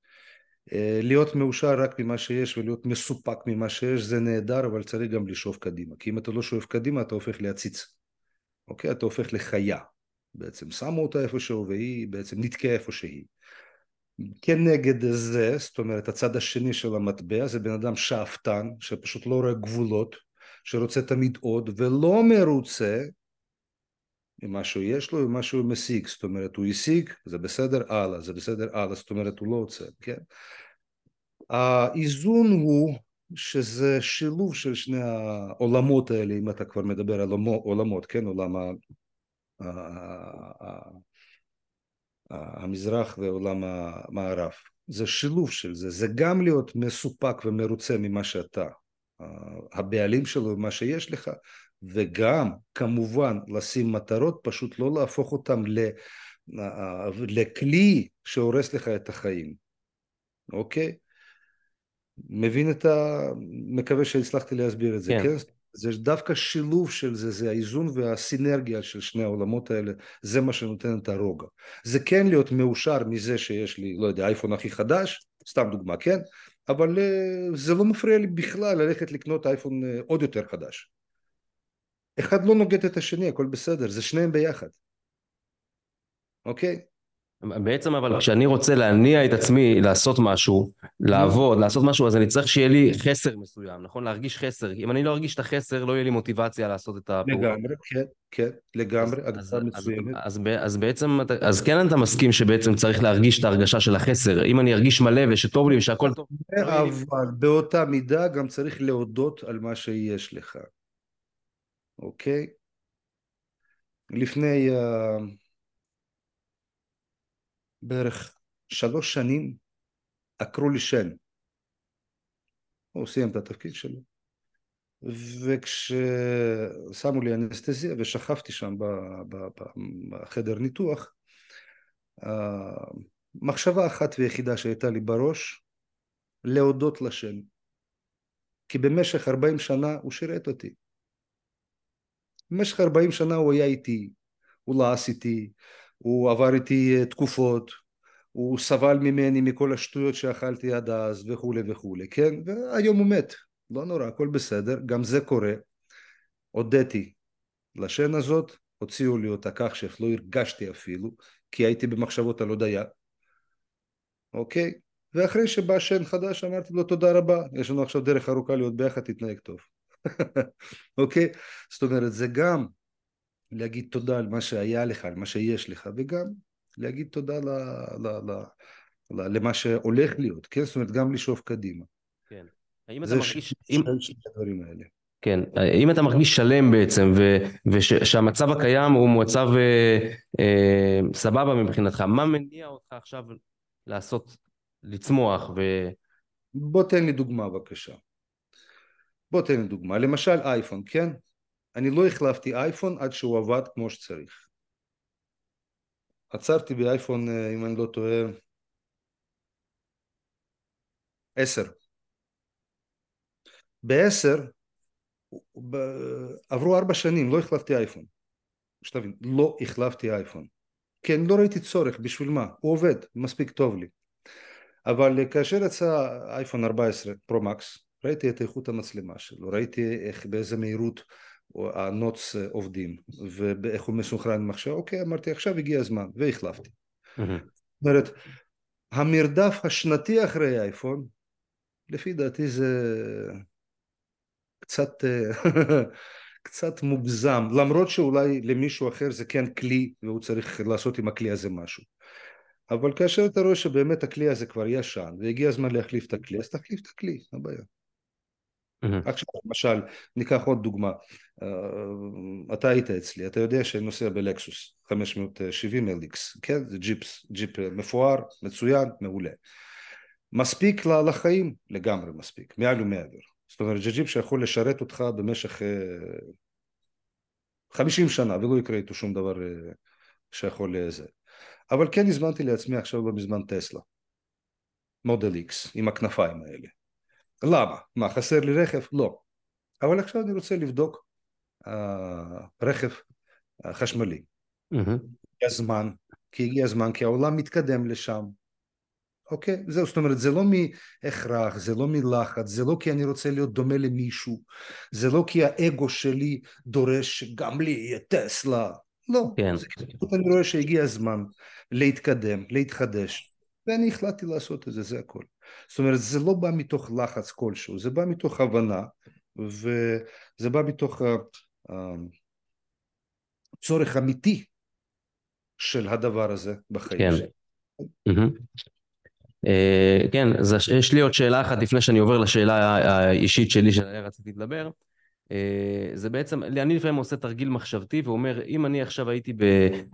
להיות מאושר רק ממה שיש ולהיות מסופק ממה שיש זה נהדר, אבל צריך גם לשאוף קדימה. כי אם אתה לא שואף קדימה אתה הופך להציץ. אוקיי? אתה הופך לחיה. בעצם שמו אותה איפשהו והיא בעצם נתקעה איפה שהיא. כנגד זה, זאת אומרת הצד השני של המטבע זה בן אדם שאפתן שפשוט לא רואה גבולות, שרוצה תמיד עוד ולא מרוצה ממה שיש לו ומה שהוא משיג, זאת אומרת הוא השיג זה בסדר הלאה, זה בסדר הלאה, זאת אומרת הוא לא עוצר, כן? האיזון הוא שזה שילוב של שני העולמות האלה אם אתה כבר מדבר על עולמות, כן? עולם המזרח ועולם המערב. זה שילוב של זה, זה גם להיות מסופק ומרוצה ממה שאתה הבעלים שלו ומה שיש לך, וגם כמובן לשים מטרות, פשוט לא להפוך אותם לכלי שהורס לך את החיים, אוקיי? מבין את ה... מקווה שהצלחתי להסביר את זה, כן? כן? זה דווקא שילוב של זה, זה האיזון והסינרגיה של שני העולמות האלה, זה מה שנותן את הרוגע. זה כן להיות מאושר מזה שיש לי, לא יודע, אייפון הכי חדש, סתם דוגמה, כן? אבל אה, זה לא מפריע לי בכלל ללכת לקנות אייפון אה, עוד יותר חדש. אחד לא נוגד את השני, הכל בסדר, זה שניהם ביחד. אוקיי? בעצם אבל כשאני רוצה להניע את עצמי לעשות משהו, לעבוד, לעשות משהו, אז אני צריך שיהיה לי חסר מסוים, נכון? להרגיש חסר. אם אני לא ארגיש את החסר, לא יהיה לי מוטיבציה לעשות את הפעולה. לגמרי, כן, כן, לגמרי, הגדרה מצוינת. אז, אז, אז בעצם, אז כן אתה מסכים שבעצם צריך להרגיש את ההרגשה של החסר. אם אני ארגיש מלא ושטוב לי ושהכול טוב. אבל באותה מידה גם צריך להודות על מה שיש לך. אוקיי? לפני... Uh... בערך שלוש שנים עקרו לי שן. הוא סיים את התפקיד שלו. וכששמו לי אנסטזיה ושכבתי שם בחדר ניתוח, מחשבה אחת ויחידה שהייתה לי בראש, להודות לשם. כי במשך 40 שנה הוא שירת אותי. במשך 40 שנה הוא היה איתי, הוא לעס איתי, הוא עבר איתי אה, תקופות, הוא סבל ממני מכל השטויות שאכלתי עד אז וכולי וכולי, כן? והיום הוא מת, לא נורא, הכל בסדר, גם זה קורה. הודיתי לשן הזאת, הוציאו לי אותה כך שאיך לא הרגשתי אפילו, כי הייתי במחשבות על הודיה, אוקיי? ואחרי שבא שן חדש אמרתי לו תודה רבה, יש לנו עכשיו דרך ארוכה להיות ביחד, תתנהג טוב. אוקיי? זאת אומרת, זה גם להגיד תודה על מה שהיה לך, על מה שיש לך, וגם להגיד תודה ל, ל, ל, ל, למה שהולך להיות, כן? זאת אומרת, גם לשאוף קדימה. כן. האם אתה מרגיש... אם... שני הדברים האלה. כן, אם אתה מרגיש שלם בעצם, ושהמצב הקיים הוא מצב אה, אה, סבבה מבחינתך, מה מניע אותך עכשיו לעשות, לצמוח ו... בוא תן לי דוגמה בבקשה. בוא תן לי דוגמה, למשל אייפון, כן? אני לא החלפתי אייפון עד שהוא עבד כמו שצריך. עצרתי באייפון, אה, אם אני לא טועה, עשר. בעשר עברו ארבע שנים, לא החלפתי אייפון. שתבין, לא החלפתי אייפון. כן, לא ראיתי צורך, בשביל מה? הוא עובד, מספיק טוב לי. אבל כאשר יצא אייפון 14 Pro Max, ראיתי את איכות המצלמה שלו, ראיתי איך, באיזה מהירות ה Notes אה, עובדים ואיך הוא מסונכרן עם מחשב, אוקיי, אמרתי עכשיו הגיע הזמן והחלפתי. זאת אומרת, המרדף השנתי אחרי האייפון, לפי דעתי זה קצת, אה, קצת מוגזם, למרות שאולי למישהו אחר זה כן כלי והוא צריך לעשות עם הכלי הזה משהו. אבל כאשר אתה רואה שבאמת הכלי הזה כבר ישן והגיע הזמן להחליף את הכלי, אז תחליף את הכלי, מה הבעיה? Mm-hmm. עכשיו למשל, ניקח עוד דוגמה, uh, אתה היית אצלי, אתה יודע שאני נוסע בלקסוס 570 LX, כן? זה ג'יפס, ג'יפ מפואר, מצוין, מעולה. מספיק לחיים? לגמרי מספיק, מעל ומעבר. זאת אומרת, זה ג'יפ שיכול לשרת אותך במשך uh, 50 שנה ולא יקרה איתו שום דבר uh, שיכול לזה. אבל כן הזמנתי לעצמי עכשיו לא מזמן טסלה, מודל X, עם הכנפיים האלה. למה? מה, חסר לי רכב? לא. אבל עכשיו אני רוצה לבדוק רכב חשמלי. Mm-hmm. הגיע הזמן, כי הגיע הזמן, כי העולם מתקדם לשם. אוקיי? זהו, זאת אומרת, זה לא מהכרח, זה לא מלחץ, זה לא כי אני רוצה להיות דומה למישהו, זה לא כי האגו שלי דורש שגם לי יהיה טסלה, לא, כן. זה כאילו אני רואה שהגיע הזמן להתקדם, להתחדש, ואני החלטתי לעשות את זה, זה הכל. זאת אומרת, זה לא בא מתוך לחץ כלשהו, זה בא מתוך הבנה, וזה בא מתוך צורך אמיתי של הדבר הזה בחיים כן. שלי. Uh, כן, יש לי עוד שאלה אחת לפני שאני עובר לשאלה האישית שלי שעליה רציתי לדבר. זה בעצם, אני לפעמים עושה תרגיל מחשבתי ואומר, אם אני עכשיו הייתי ב,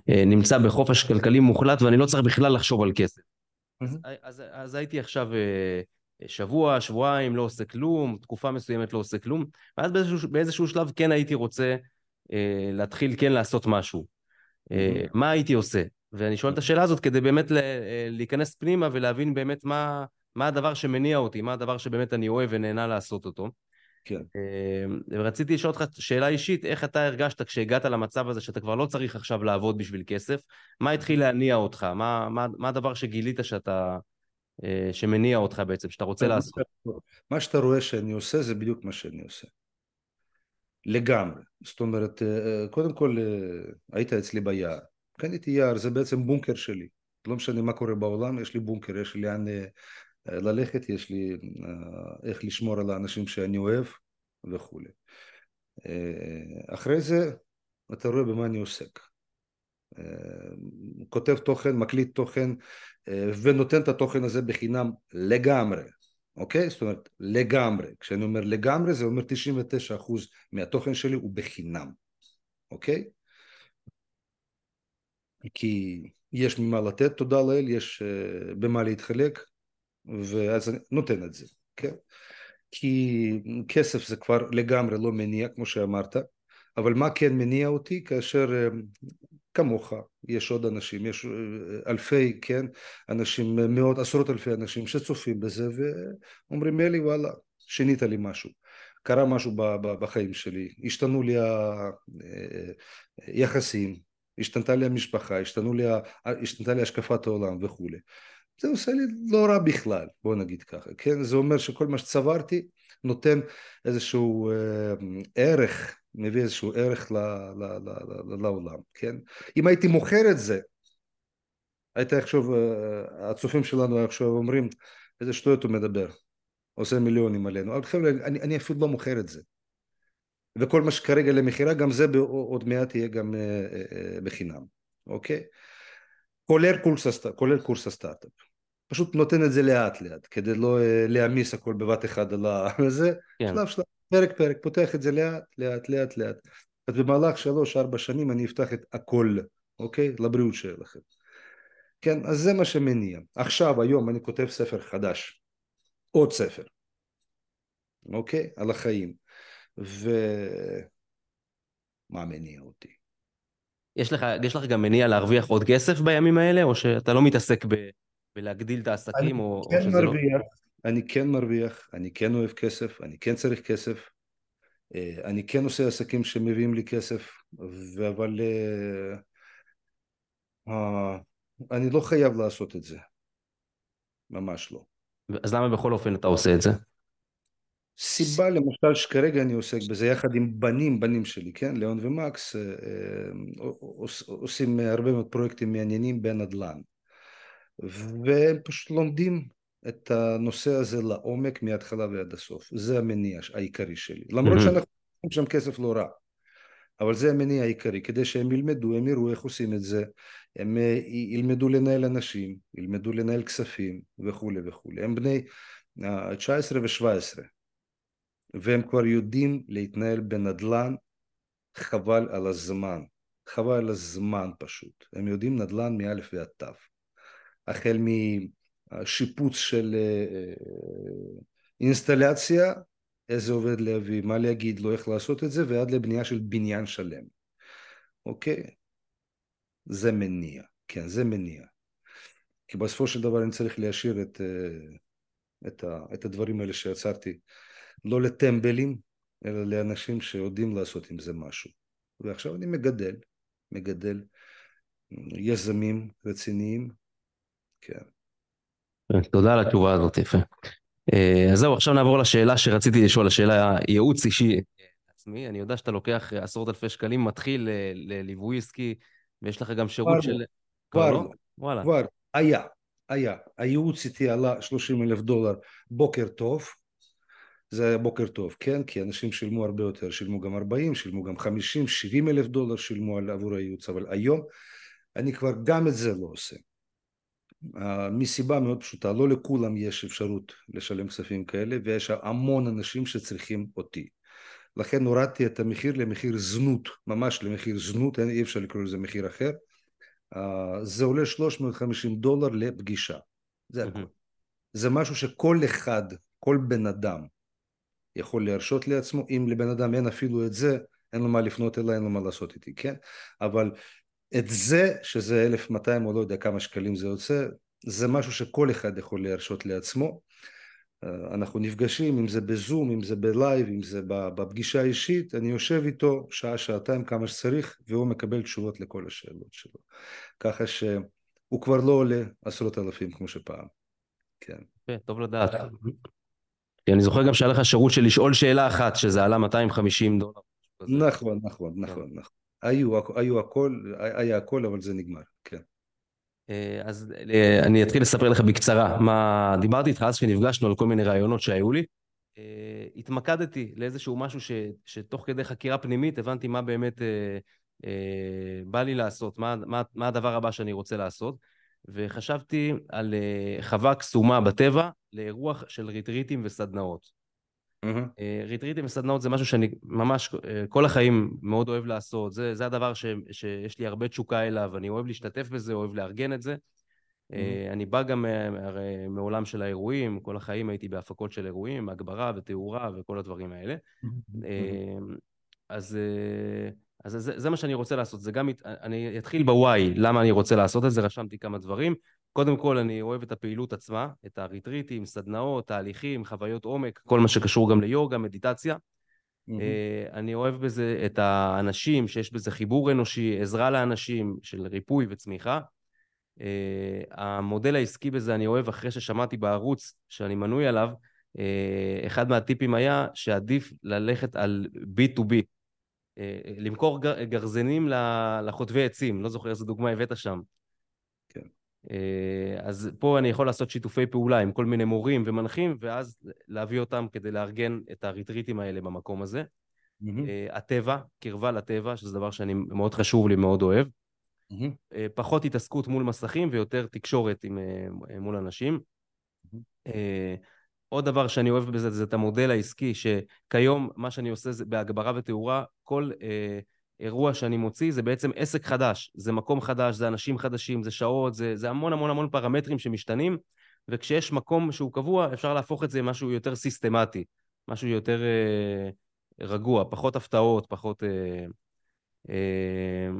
נמצא בחופש כלכלי מוחלט ואני לא צריך בכלל לחשוב על כסף. אז, אז, אז הייתי עכשיו uh, שבוע, שבועיים, לא עושה כלום, תקופה מסוימת לא עושה כלום, ואז באיזשהו, באיזשהו שלב כן הייתי רוצה uh, להתחיל כן לעשות משהו. מה הייתי עושה? ואני שואל את השאלה הזאת כדי באמת אה, להיכנס פנימה ולהבין באמת מה, מה הדבר שמניע אותי, מה הדבר שבאמת אני אוהב ונהנה לעשות אותו. כן. אה, ורציתי לשאול אותך שאלה אישית, איך אתה הרגשת כשהגעת למצב הזה שאתה כבר לא צריך עכשיו לעבוד בשביל כסף? מה התחיל להניע אותך? מה, מה, מה הדבר שגילית שאתה, אה, שמניע אותך בעצם, שאתה רוצה לעשות? מה שאתה רואה שאני עושה זה בדיוק מה שאני עושה. לגמרי. זאת אומרת, קודם כל היית אצלי ביער. קניתי יער, זה בעצם בונקר שלי. לא משנה מה קורה בעולם, יש לי בונקר, יש לי לאן אה, ללכת, יש לי אה, איך לשמור על האנשים שאני אוהב וכולי. אה, אחרי זה אתה רואה במה אני עוסק. כותב תוכן, מקליט תוכן ונותן את התוכן הזה בחינם לגמרי, אוקיי? זאת אומרת לגמרי. כשאני אומר לגמרי זה אומר 99% מהתוכן שלי הוא בחינם, אוקיי? כי יש ממה לתת, תודה לאל, יש במה להתחלק, ואז אני נותן את זה, כן? כי כסף זה כבר לגמרי לא מניע, כמו שאמרת, אבל מה כן מניע אותי כאשר uh, כמוך, יש עוד אנשים, יש uh, אלפי, כן, אנשים, מאות, עשרות אלפי אנשים שצופים בזה ואומרים לי וואלה, שינית לי משהו. קרה משהו בחיים שלי, השתנו לי היחסים, השתנתה לי המשפחה, השתנתה לי השקפת העולם וכולי. זה עושה לי לא רע בכלל, בוא נגיד ככה, כן? זה אומר שכל מה שצברתי נותן איזשהו אה, ערך, מביא איזשהו ערך ל, ל, ל, ל, לעולם, כן? אם הייתי מוכר את זה, היית עכשיו, אה, הצופים שלנו עכשיו אומרים, איזה שטויות הוא מדבר, עושה מיליונים עלינו, אבל חבר'ה, אני, אני אפילו לא מוכר את זה. וכל מה שכרגע למכירה גם זה עוד מעט יהיה גם אה, אה, בחינם, אוקיי? כולל קורס הסטארט-אפ. פשוט נותן את זה לאט לאט, כדי לא להעמיס הכל בבת אחד על זה, כן. שלב שלב, פרק פרק, פותח את זה לאט לאט לאט לאט. אז במהלך שלוש ארבע שנים אני אפתח את הכל, אוקיי? לבריאות שלכם. כן, אז זה מה שמניע. עכשיו, היום אני כותב ספר חדש, עוד ספר, אוקיי? על החיים. ומה מניע אותי. יש לך, יש לך גם מניע להרוויח עוד כסף בימים האלה, או שאתה לא מתעסק ב, בלהגדיל את העסקים, או, כן או שזה לא- מרוויח, לא... אני כן מרוויח, אני כן אוהב כסף, אני כן צריך כסף, אה, אני כן עושה עסקים שמביאים לי כסף, אבל uh, uh, אני לא חייב לעשות את זה, ממש לא. אז למה בכל אופן אתה עושה את זה? סיבה למשל שכרגע אני עוסק בזה יחד עם בנים, בנים שלי, כן? ליאון ומקס, אה, אה, עושים הרבה מאוד פרויקטים מעניינים בנדל"ן. והם פשוט לומדים את הנושא הזה לעומק מההתחלה ועד הסוף. זה המניע העיקרי שלי. למרות mm-hmm. שאנחנו עושים שם כסף לא רע. אבל זה המניע העיקרי, כדי שהם ילמדו, הם יראו איך עושים את זה, הם אה, ילמדו לנהל אנשים, ילמדו לנהל כספים וכולי וכולי. הם בני 19 ו-17. והם כבר יודעים להתנהל בנדל"ן חבל על הזמן, חבל על הזמן פשוט, הם יודעים נדל"ן מאלף ועד תו, החל משיפוץ של אה, אה, אינסטלציה, איזה עובד להביא, מה להגיד לו, איך לעשות את זה, ועד לבנייה של בניין שלם, אוקיי? זה מניע, כן, זה מניע. כי בסופו של דבר אני צריך להשאיר את, אה, את, את הדברים האלה שיצרתי לא לטמבלים, אלא לאנשים שיודעים לעשות עם זה משהו. ועכשיו אני מגדל, מגדל יזמים רציניים, כן. תודה על התשובה הזאת, יפה. אה, אז זהו, עכשיו נעבור לשאלה שרציתי לשאול, השאלה ייעוץ אישי עצמי. אני יודע שאתה לוקח עשרות אלפי שקלים, מתחיל לליווי עסקי, ויש לך גם שירות כבר של... לא. כבר לא? לא. וואלה. כבר היה, היה. הייעוץ איתי עלה 30 אלף דולר בוקר טוב, זה היה בוקר טוב, כן? כי אנשים שילמו הרבה יותר, שילמו גם 40, שילמו גם 50, 70 אלף דולר שילמו עבור הייעוץ, אבל היום אני כבר גם את זה לא עושה. Uh, מסיבה מאוד פשוטה, לא לכולם יש אפשרות לשלם כספים כאלה ויש המון אנשים שצריכים אותי. לכן הורדתי את המחיר למחיר זנות, ממש למחיר זנות, אי אפשר לקרוא לזה מחיר אחר. Uh, זה עולה 350 דולר לפגישה, זה הכל. זה משהו שכל אחד, כל בן אדם יכול להרשות לעצמו, אם לבן אדם אין אפילו את זה, אין לו מה לפנות אליי, אין לו מה לעשות איתי, כן? אבל את זה, שזה 1200 או לא יודע כמה שקלים זה יוצא, זה משהו שכל אחד יכול להרשות לעצמו. אנחנו נפגשים, אם זה בזום, אם זה בלייב, אם זה בפגישה אישית, אני יושב איתו שעה, שעתיים, כמה שצריך, והוא מקבל תשובות לכל השאלות שלו. ככה שהוא כבר לא עולה עשרות אלפים כמו שפעם. כן. טוב לדעת. כי אני זוכר גם שהיה לך שירות של לשאול שאלה אחת, שזה עלה 250 דולר. נכון, נכון, נכון, נכון. היו, היו הכל, היה הכל, אבל זה נגמר, כן. אז אני אתחיל לספר לך בקצרה מה דיברתי איתך אז כשנפגשנו על כל מיני רעיונות שהיו לי. התמקדתי לאיזשהו משהו ש, שתוך כדי חקירה פנימית הבנתי מה באמת אה, אה, בא לי לעשות, מה, מה, מה הדבר הבא שאני רוצה לעשות. וחשבתי על אה, חווה קסומה בטבע לאירוח של ריטריטים וסדנאות. Mm-hmm. ריטריטים וסדנאות זה משהו שאני ממש אה, כל החיים מאוד אוהב לעשות, זה, זה הדבר ש, שיש לי הרבה תשוקה אליו, אני אוהב להשתתף בזה, אוהב לארגן את זה. Mm-hmm. אני בא גם מעולם של האירועים, כל החיים הייתי בהפקות של אירועים, הגברה ותאורה וכל הדברים האלה. Mm-hmm. אז אז זה, זה מה שאני רוצה לעשות, זה גם, אני אתחיל בוואי, למה אני רוצה לעשות את זה, רשמתי כמה דברים. קודם כל, אני אוהב את הפעילות עצמה, את הריטריטים, סדנאות, תהליכים, חוויות עומק, כל מה שקשור גם ליוגה, מדיטציה. Mm-hmm. אני אוהב בזה את האנשים, שיש בזה חיבור אנושי, עזרה לאנשים של ריפוי וצמיחה. אה, המודל העסקי בזה אני אוהב אחרי ששמעתי בערוץ שאני מנוי עליו, אה, אחד מהטיפים היה שעדיף ללכת על B2B, אה, למכור גרזנים לחוטבי עצים, לא זוכר איזה דוגמה הבאת שם. אה, אז פה אני יכול לעשות שיתופי פעולה עם כל מיני מורים ומנחים, ואז להביא אותם כדי לארגן את הריטריטים האלה במקום הזה. Mm-hmm. הטבע, קרבה לטבע, שזה דבר שאני מאוד חשוב לי, מאוד אוהב. Mm-hmm. פחות התעסקות מול מסכים ויותר תקשורת עם, מול אנשים. Mm-hmm. עוד דבר שאני אוהב בזה זה את המודל העסקי, שכיום מה שאני עושה זה בהגברה ותאורה, כל אירוע שאני מוציא זה בעצם עסק חדש, זה מקום חדש, זה אנשים חדשים, זה שעות, זה, זה המון המון המון פרמטרים שמשתנים, וכשיש מקום שהוא קבוע אפשר להפוך את זה למשהו יותר סיסטמטי, משהו יותר אה, רגוע, פחות הפתעות, פחות... אה, אה,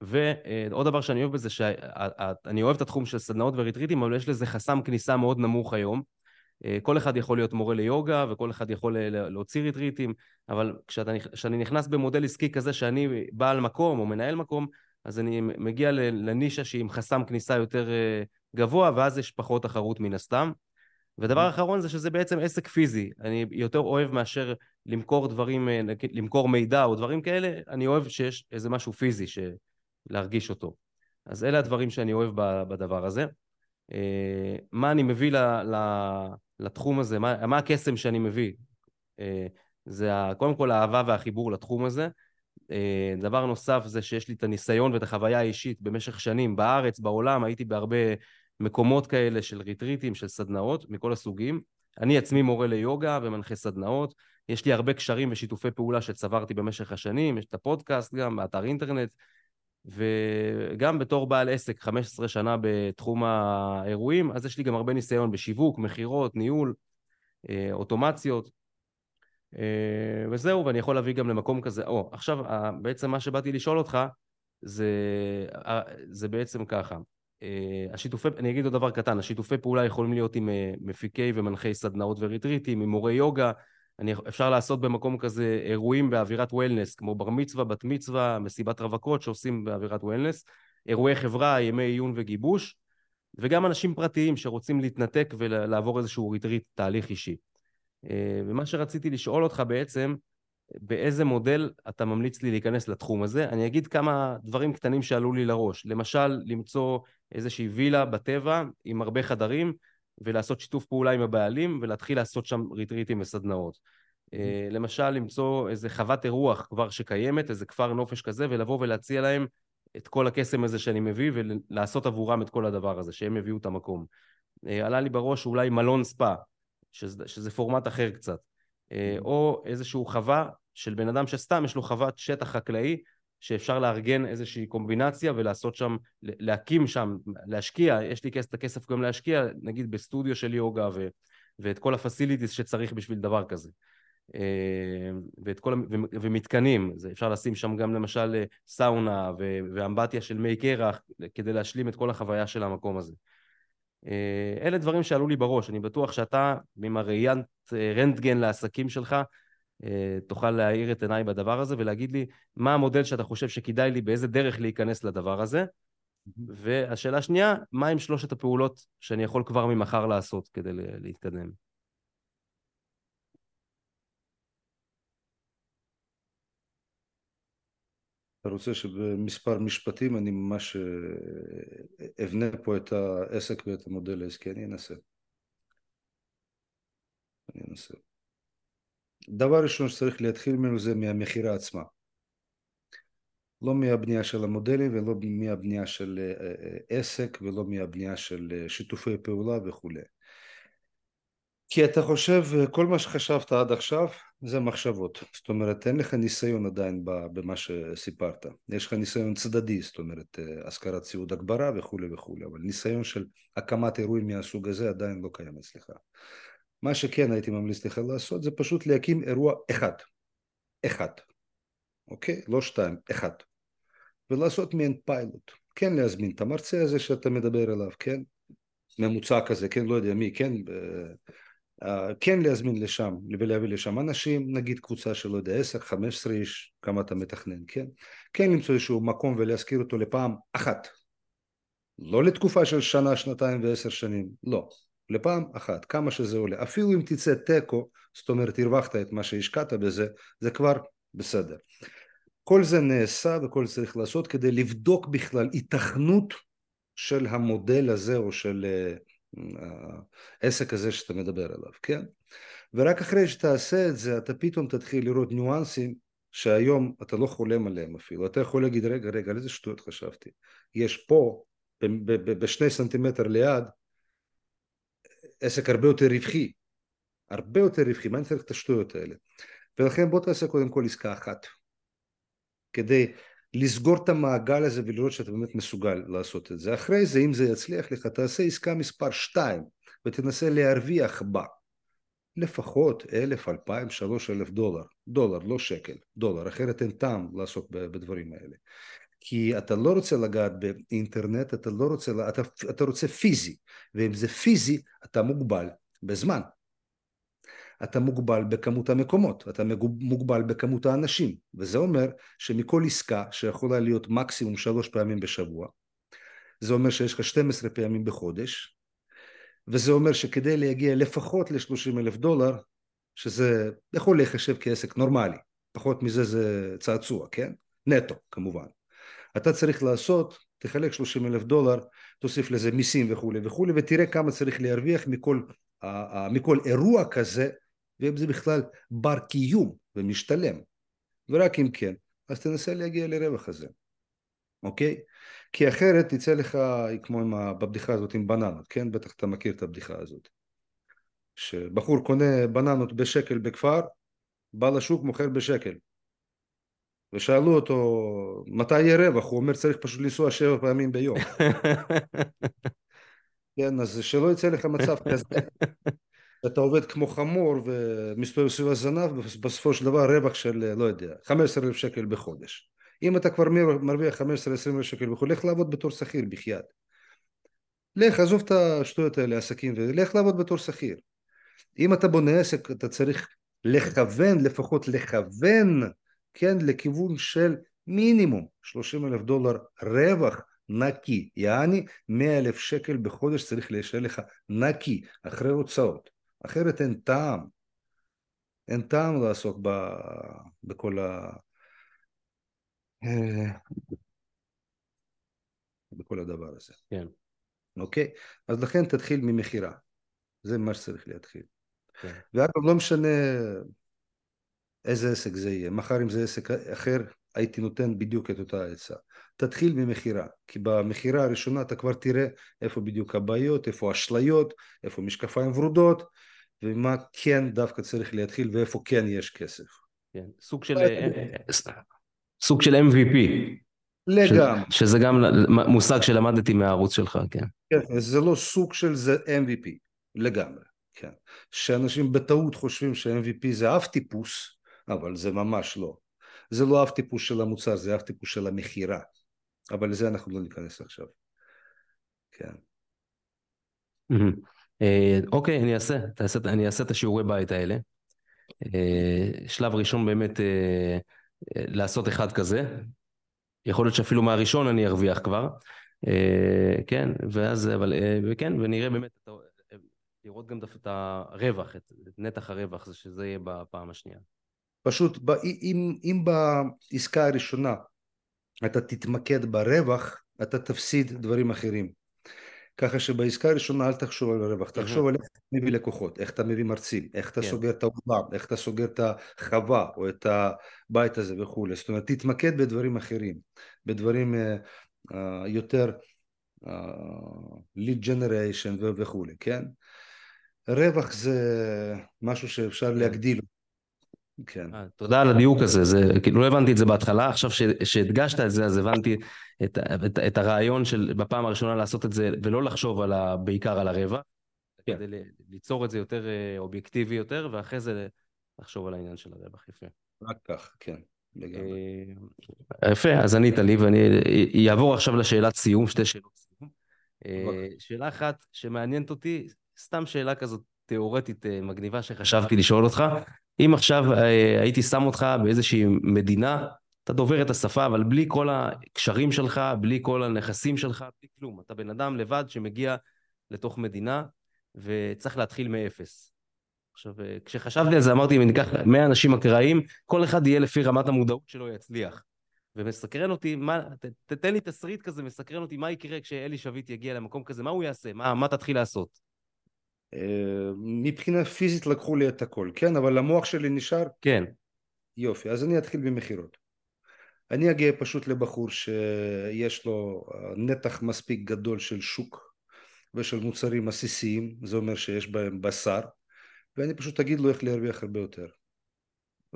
ועוד דבר שאני אוהב בזה, שאני אוהב את התחום של סדנאות וריטריטים, אבל יש לזה חסם כניסה מאוד נמוך היום. אה, כל אחד יכול להיות מורה ליוגה וכל אחד יכול אה, להוציא ריטריטים, אבל כשאני נכנס במודל עסקי כזה שאני בעל מקום או מנהל מקום, אז אני מגיע לנישה שהיא עם חסם כניסה יותר אה, גבוה, ואז יש פחות תחרות מן הסתם. ודבר. אחרון זה שזה בעצם עסק פיזי. אני יותר אוהב מאשר למכור דברים, למכור מידע או דברים כאלה, אני אוהב שיש איזה משהו פיזי, להרגיש אותו. אז אלה הדברים שאני אוהב בדבר הזה. מה אני מביא ל, ל, לתחום הזה, מה, מה הקסם שאני מביא? אה, זה קודם כל האהבה והחיבור לתחום הזה. אה, דבר נוסף זה שיש לי את הניסיון ואת החוויה האישית במשך שנים בארץ, בעולם, הייתי בהרבה מקומות כאלה של ריטריטים, של סדנאות מכל הסוגים. אני עצמי מורה ליוגה ומנחה סדנאות. יש לי הרבה קשרים ושיתופי פעולה שצברתי במשך השנים, יש את הפודקאסט גם, באתר אינטרנט, וגם בתור בעל עסק 15 שנה בתחום האירועים, אז יש לי גם הרבה ניסיון בשיווק, מכירות, ניהול, אה, אוטומציות, אה, וזהו, ואני יכול להביא גם למקום כזה. או, עכשיו, בעצם מה שבאתי לשאול אותך, זה, אה, זה בעצם ככה. השיתופי, אני אגיד עוד דבר קטן, השיתופי פעולה יכולים להיות עם מפיקי ומנחי סדנאות וריטריטים, עם מורי יוגה, אני, אפשר לעשות במקום כזה אירועים באווירת וולנס, כמו בר מצווה, בת מצווה, מסיבת רווקות שעושים באווירת וולנס, אירועי חברה, ימי עיון וגיבוש, וגם אנשים פרטיים שרוצים להתנתק ולעבור איזשהו ריטריט, תהליך אישי. אה, ומה שרציתי לשאול אותך בעצם, באיזה מודל אתה ממליץ לי להיכנס לתחום הזה? אני אגיד כמה דברים קטנים שעלו לי לראש. למשל, למצוא איזושהי וילה בטבע עם הרבה חדרים, ולעשות שיתוף פעולה עם הבעלים, ולהתחיל לעשות שם ריטריטים וסדנאות. אה, למשל, למצוא איזה חוות אירוח כבר שקיימת, איזה כפר נופש כזה, ולבוא ולהציע להם את כל הקסם הזה שאני מביא, ולעשות עבורם את כל הדבר הזה, שהם יביאו את המקום. אה, עלה לי בראש אולי מלון ספא, שזה, שזה פורמט אחר קצת. אה, או איזשהו חווה של בן אדם שסתם יש לו חוות שטח חקלאי שאפשר לארגן איזושהי קומבינציה ולעשות שם, להקים שם, להשקיע, יש לי את הכסף גם להשקיע, נגיד בסטודיו של יוגה ו, ואת כל הפסיליטיס שצריך בשביל דבר כזה. אה, ואת כל, ומתקנים, זה אפשר לשים שם גם למשל אה, סאונה ואמבטיה של מי קרח כדי להשלים את כל החוויה של המקום הזה. אה, אלה דברים שעלו לי בראש, אני בטוח שאתה עם הראיית רנטגן לעסקים שלך תוכל להאיר את עיניי בדבר הזה ולהגיד לי מה המודל שאתה חושב שכדאי לי, באיזה דרך להיכנס לדבר הזה. והשאלה השנייה, מה עם שלושת הפעולות שאני יכול כבר ממחר לעשות כדי להתקדם? אתה רוצה שבמספר משפטים אני ממש אה, אבנה פה את העסק ואת המודל העסקי, אני אנסה. אני אנסה. דבר ראשון שצריך להתחיל ממנו זה מהמכירה עצמה. לא מהבנייה של המודלים ולא מהבנייה של אה, אה, עסק ולא מהבנייה של שיתופי פעולה וכולי. כי אתה חושב, כל מה שחשבת עד עכשיו זה מחשבות, זאת אומרת אין לך ניסיון עדיין במה שסיפרת, יש לך ניסיון צדדי, זאת אומרת השכרת ציוד הגברה וכולי וכולי, אבל ניסיון של הקמת אירועים מהסוג הזה עדיין לא קיים אצלך. מה שכן הייתי ממליץ לך לעשות זה פשוט להקים אירוע אחד, אחד, אוקיי? לא שתיים, אחד, ולעשות מעין פיילוט, כן להזמין את המרצה הזה שאתה מדבר עליו, כן? ממוצע כזה, כן, לא יודע מי, כן, אה, כן להזמין לשם ולהביא לשם אנשים, נגיד קבוצה של לא יודע 10-15 איש, כמה אתה מתכנן, כן? כן למצוא איזשהו מקום ולהזכיר אותו לפעם אחת, לא לתקופה של שנה, שנתיים ועשר שנים, לא, לפעם אחת, כמה שזה עולה, אפילו אם תצא תיקו, זאת אומרת הרווחת את מה שהשקעת בזה, זה כבר בסדר. כל זה נעשה וכל זה צריך לעשות כדי לבדוק בכלל התכנות של המודל הזה או של אה, העסק הזה שאתה מדבר עליו, כן? ורק אחרי שתעשה את זה אתה פתאום תתחיל לראות ניואנסים שהיום אתה לא חולם עליהם אפילו, אתה יכול להגיד רגע רגע על איזה שטויות חשבתי, יש פה בשני סנטימטר ליד עסק הרבה יותר רווחי, הרבה יותר רווחי, מה אני צריך את השטויות האלה? ולכן בוא תעשה קודם כל עסקה אחת כדי לסגור את המעגל הזה ולראות שאתה באמת מסוגל לעשות את זה. אחרי זה, אם זה יצליח לך, תעשה עסקה מספר 2 ותנסה להרוויח בה לפחות אלף, אלפיים, שלוש אלף דולר, דולר, לא שקל, דולר, אחרת אין טעם לעסוק בדברים האלה. כי אתה לא רוצה לגעת באינטרנט, אתה לא רוצה, אתה, אתה רוצה פיזי, ואם זה פיזי, אתה מוגבל בזמן. אתה מוגבל בכמות המקומות, אתה מוגבל בכמות האנשים, וזה אומר שמכל עסקה שיכולה להיות מקסימום שלוש פעמים בשבוע, זה אומר שיש לך 12 פעמים בחודש, וזה אומר שכדי להגיע לפחות ל-30 אלף דולר, שזה יכול להיחשב כעסק נורמלי, פחות מזה זה צעצוע, כן? נטו כמובן. אתה צריך לעשות, תחלק 30 אלף דולר, תוסיף לזה מיסים וכולי וכולי, ותראה כמה צריך להרוויח מכל, מכל אירוע כזה ואם זה בכלל בר קיום ומשתלם ורק אם כן אז תנסה להגיע לרווח הזה אוקיי? כי אחרת תצא לך כמו עם, בבדיחה הזאת עם בננות כן? בטח אתה מכיר את הבדיחה הזאת שבחור קונה בננות בשקל בכפר בא לשוק מוכר בשקל ושאלו אותו מתי יהיה רווח? הוא אומר צריך פשוט לנסוע שבע פעמים ביום. כן אז שלא יצא לך מצב כזה. אתה עובד כמו חמור ומסתובב סביב הזנב ובסופו של דבר רווח של לא יודע 15 אלף שקל בחודש. אם אתה כבר מרוויח 15-20 אלף שקל וכו' לך לעבוד בתור שכיר בחייאת. לך עזוב את השטויות האלה עסקים ולך לעבוד בתור שכיר. אם אתה בונה עסק אתה צריך לכוון, לפחות לכוון, כן, לכיוון של מינימום 30 אלף דולר רווח נקי, יעני 100 אלף שקל בחודש צריך להישאר לך נקי, אחרי הוצאות, אחרת אין טעם, אין טעם לעסוק ב, בכל ה... בכל הדבר הזה. כן. אוקיי? אז לכן תתחיל ממכירה, זה מה שצריך להתחיל. כן. ואגב, לא משנה איזה עסק זה יהיה, מחר אם זה עסק אחר, הייתי נותן בדיוק את אותה עצה. תתחיל ממכירה, כי במכירה הראשונה אתה כבר תראה איפה בדיוק הבעיות, איפה אשליות, איפה משקפיים ורודות, ומה כן דווקא צריך להתחיל ואיפה כן יש כסף. כן, סוג של, אה, אה, סוג של MVP. לגמרי. ש, שזה גם מושג שלמדתי מהערוץ שלך, כן. כן, זה לא סוג של זה MVP, לגמרי, כן. שאנשים בטעות חושבים ש-MVP זה אף טיפוס, אבל זה ממש לא. זה לא אף טיפוס של המוצר, זה אף טיפוס של המכירה. אבל לזה אנחנו לא ניכנס עכשיו. כן. אה, אוקיי, אני אעשה, אני אעשה את השיעורי בית האלה. אה, שלב ראשון באמת אה, לעשות אחד כזה. יכול להיות שאפילו מהראשון אני ארוויח כבר. כן, ואז, אבל, וכן, ונראה באמת, לראות גם את הרווח, את נתח הרווח, שזה יהיה בפעם השנייה. פשוט אם, אם בעסקה הראשונה אתה תתמקד ברווח, אתה תפסיד דברים אחרים. ככה שבעסקה הראשונה אל תחשוב על הרווח, תחשוב על איך אתה מביא לקוחות, איך אתה מביא מרצים, איך אתה כן. סוגר את האולם, איך אתה סוגר את החווה או את הבית הזה וכולי. זאת אומרת, תתמקד בדברים אחרים, בדברים uh, uh, יותר uh, lead generation וכולי, כן? רווח זה משהו שאפשר כן. להגדיל כן. אה, תודה על הדיוק הזה, זה, כאילו לא הבנתי את זה בהתחלה, עכשיו שהדגשת את זה אז הבנתי את, את, את הרעיון של בפעם הראשונה לעשות את זה ולא לחשוב על ה, בעיקר על הרבע, כן. כדי ליצור את זה יותר אה, אובייקטיבי יותר, ואחרי זה לחשוב על העניין של הרווח, יפה. רק כך, כן. לגמרי. אה, יפה, אז ענית לי ואני אעבור עכשיו לשאלת סיום, שתי שאלות סיום. שאלה אחת שמעניינת אותי, סתם שאלה כזאת תיאורטית מגניבה שחשבתי לשאול אותך, אם עכשיו אה, הייתי שם אותך באיזושהי מדינה, אתה דובר את השפה, אבל בלי כל הקשרים שלך, בלי כל הנכסים שלך, בלי כלום. אתה בן אדם לבד שמגיע לתוך מדינה וצריך להתחיל מאפס. עכשיו, אה, כשחשבתי על זה, אמרתי, אם אני אקח 100 אנשים אקראיים, כל אחד יהיה לפי רמת המודעות שלו יצליח. ומסקרן אותי, מה, ת, תתן לי תסריט כזה, מסקרן אותי מה יקרה כשאלי שביט יגיע למקום כזה, מה הוא יעשה, מה, מה תתחיל לעשות? מבחינה פיזית לקחו לי את הכל, כן? אבל המוח שלי נשאר? כן. יופי, אז אני אתחיל במכירות. אני אגיע פשוט לבחור שיש לו נתח מספיק גדול של שוק ושל מוצרים עסיסיים, זה אומר שיש בהם בשר, ואני פשוט אגיד לו איך להרוויח הרבה יותר.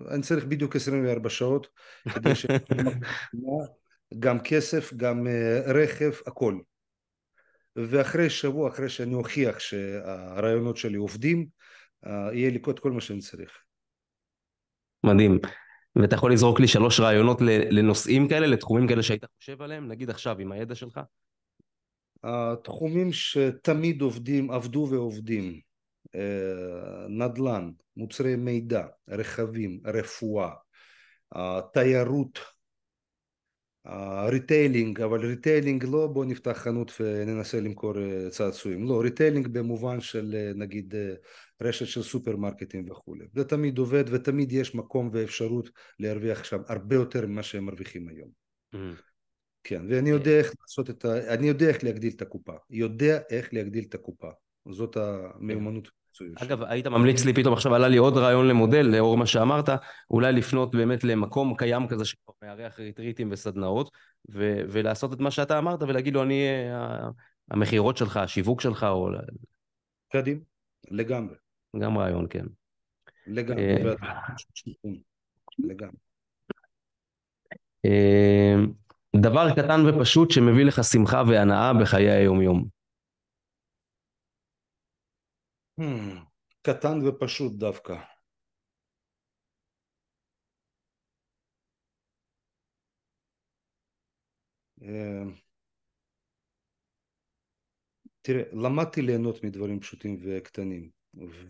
אני צריך בדיוק 24 שעות כדי ש... גם כסף, גם רכב, הכל. ואחרי שבוע, אחרי שאני אוכיח שהרעיונות שלי עובדים, אה, יהיה לי כל מה שאני צריך. מדהים. ואתה יכול לזרוק לי שלוש רעיונות לנושאים כאלה, לתחומים כאלה שהיית חושב עליהם, נגיד עכשיו עם הידע שלך? התחומים שתמיד עובדים, עבדו ועובדים, אה, נדל"ן, מוצרי מידע, רכבים, רפואה, תיירות retailing, אבל retailing לא בוא נפתח חנות וננסה למכור צעצועים, לא, retailing במובן של נגיד רשת של סופרמרקטים וכולי, זה תמיד עובד ותמיד יש מקום ואפשרות להרוויח שם הרבה יותר ממה שהם מרוויחים היום. Mm-hmm. כן, ואני יודע איך לעשות את ה... אני יודע איך להגדיל את הקופה, יודע איך להגדיל את הקופה, זאת המיומנות. אגב, היית ממליץ לי, פתאום עכשיו עלה לי עוד רעיון למודל, לאור מה שאמרת, אולי לפנות באמת למקום קיים כזה שכבר מארח ריטריטים וסדנאות, ו- ולעשות את מה שאתה אמרת ולהגיד לו, אני, אה, המכירות שלך, השיווק שלך, או... קדימה, לגמרי. גם רעיון, כן. לגמרי. אה, לגמרי. אה, דבר קטן ופשוט שמביא לך שמחה והנאה בחיי היום-יום. קטן ופשוט דווקא. אה, תראה, למדתי ליהנות מדברים פשוטים וקטנים.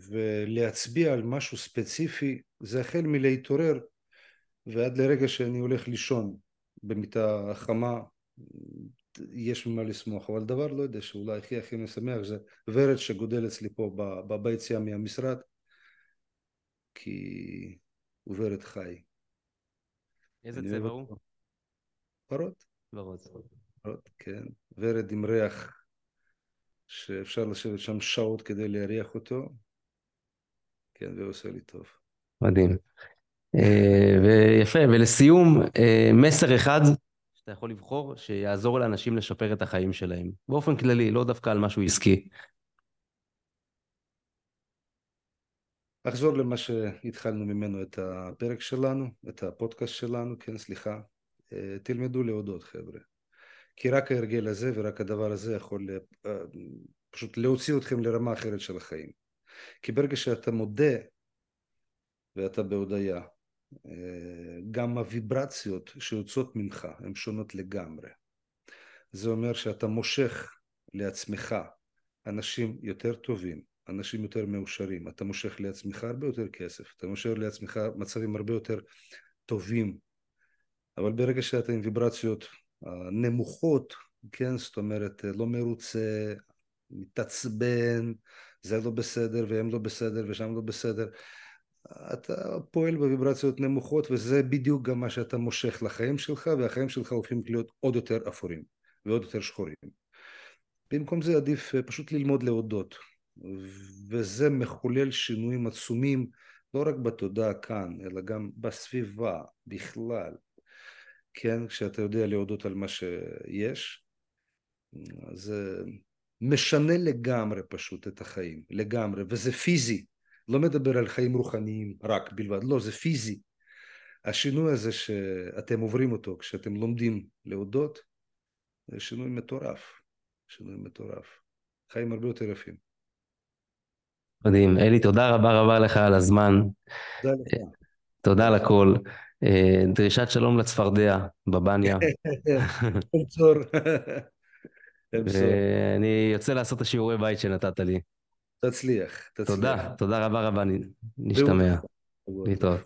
ולהצביע על משהו ספציפי זה החל מלהתעורר ועד לרגע שאני הולך לישון במיטה חמה יש ממה לשמוח אבל דבר לא יודע שאולי הכי הכי משמח זה ורד שגודל אצלי פה ביציאה מהמשרד כי הוא ורד חי. איזה צבע הוא? ורוד. ורוד. ורוד, כן. ורד עם ריח שאפשר לשבת שם שעות כדי להריח אותו. כן, זה עושה לי טוב. מדהים. אה, ויפה, ולסיום, אה, מסר אחד שאתה יכול לבחור שיעזור לאנשים לשפר את החיים שלהם, באופן כללי, לא דווקא על משהו עסקי. לחזור למה שהתחלנו ממנו את הפרק שלנו, את הפודקאסט שלנו, כן, סליחה, אה, תלמדו להודות חבר'ה. כי רק ההרגל הזה ורק הדבר הזה יכול פשוט להוציא אתכם לרמה אחרת של החיים. כי ברגע שאתה מודה ואתה בהודיה, אה, גם הוויברציות שיוצאות ממך הן שונות לגמרי. זה אומר שאתה מושך לעצמך אנשים יותר טובים, אנשים יותר מאושרים, אתה מושך לעצמך הרבה יותר כסף, אתה מושך לעצמך מצבים הרבה יותר טובים, אבל ברגע שאתה עם ויברציות אה, נמוכות, כן, זאת אומרת לא מרוצה, מתעצבן, זה לא בסדר והם לא בסדר ושם לא בסדר, אתה פועל בוויברציות נמוכות וזה בדיוק גם מה שאתה מושך לחיים שלך והחיים שלך הופכים להיות עוד יותר אפורים ועוד יותר שחורים. במקום זה עדיף אה, פשוט ללמוד להודות. וזה מחולל שינויים עצומים לא רק בתודעה כאן אלא גם בסביבה בכלל. כן כשאתה יודע להודות על מה שיש זה משנה לגמרי פשוט את החיים לגמרי. וזה פיזי לא מדבר על חיים רוחניים רק בלבד, לא, זה פיזי. השינוי הזה שאתם עוברים אותו כשאתם לומדים להודות, זה שינוי מטורף, שינוי מטורף. חיים הרבה יותר יפים. מדהים. אלי, תודה רבה רבה לך על הזמן. תודה לך. תודה על הכל. אה, דרישת שלום לצפרדע בבניה. ואני יוצא לעשות את השיעורי בית שנתת לי. תצליח, תצליח. תודה, תודה רבה רבה, נשתמע. להתראות.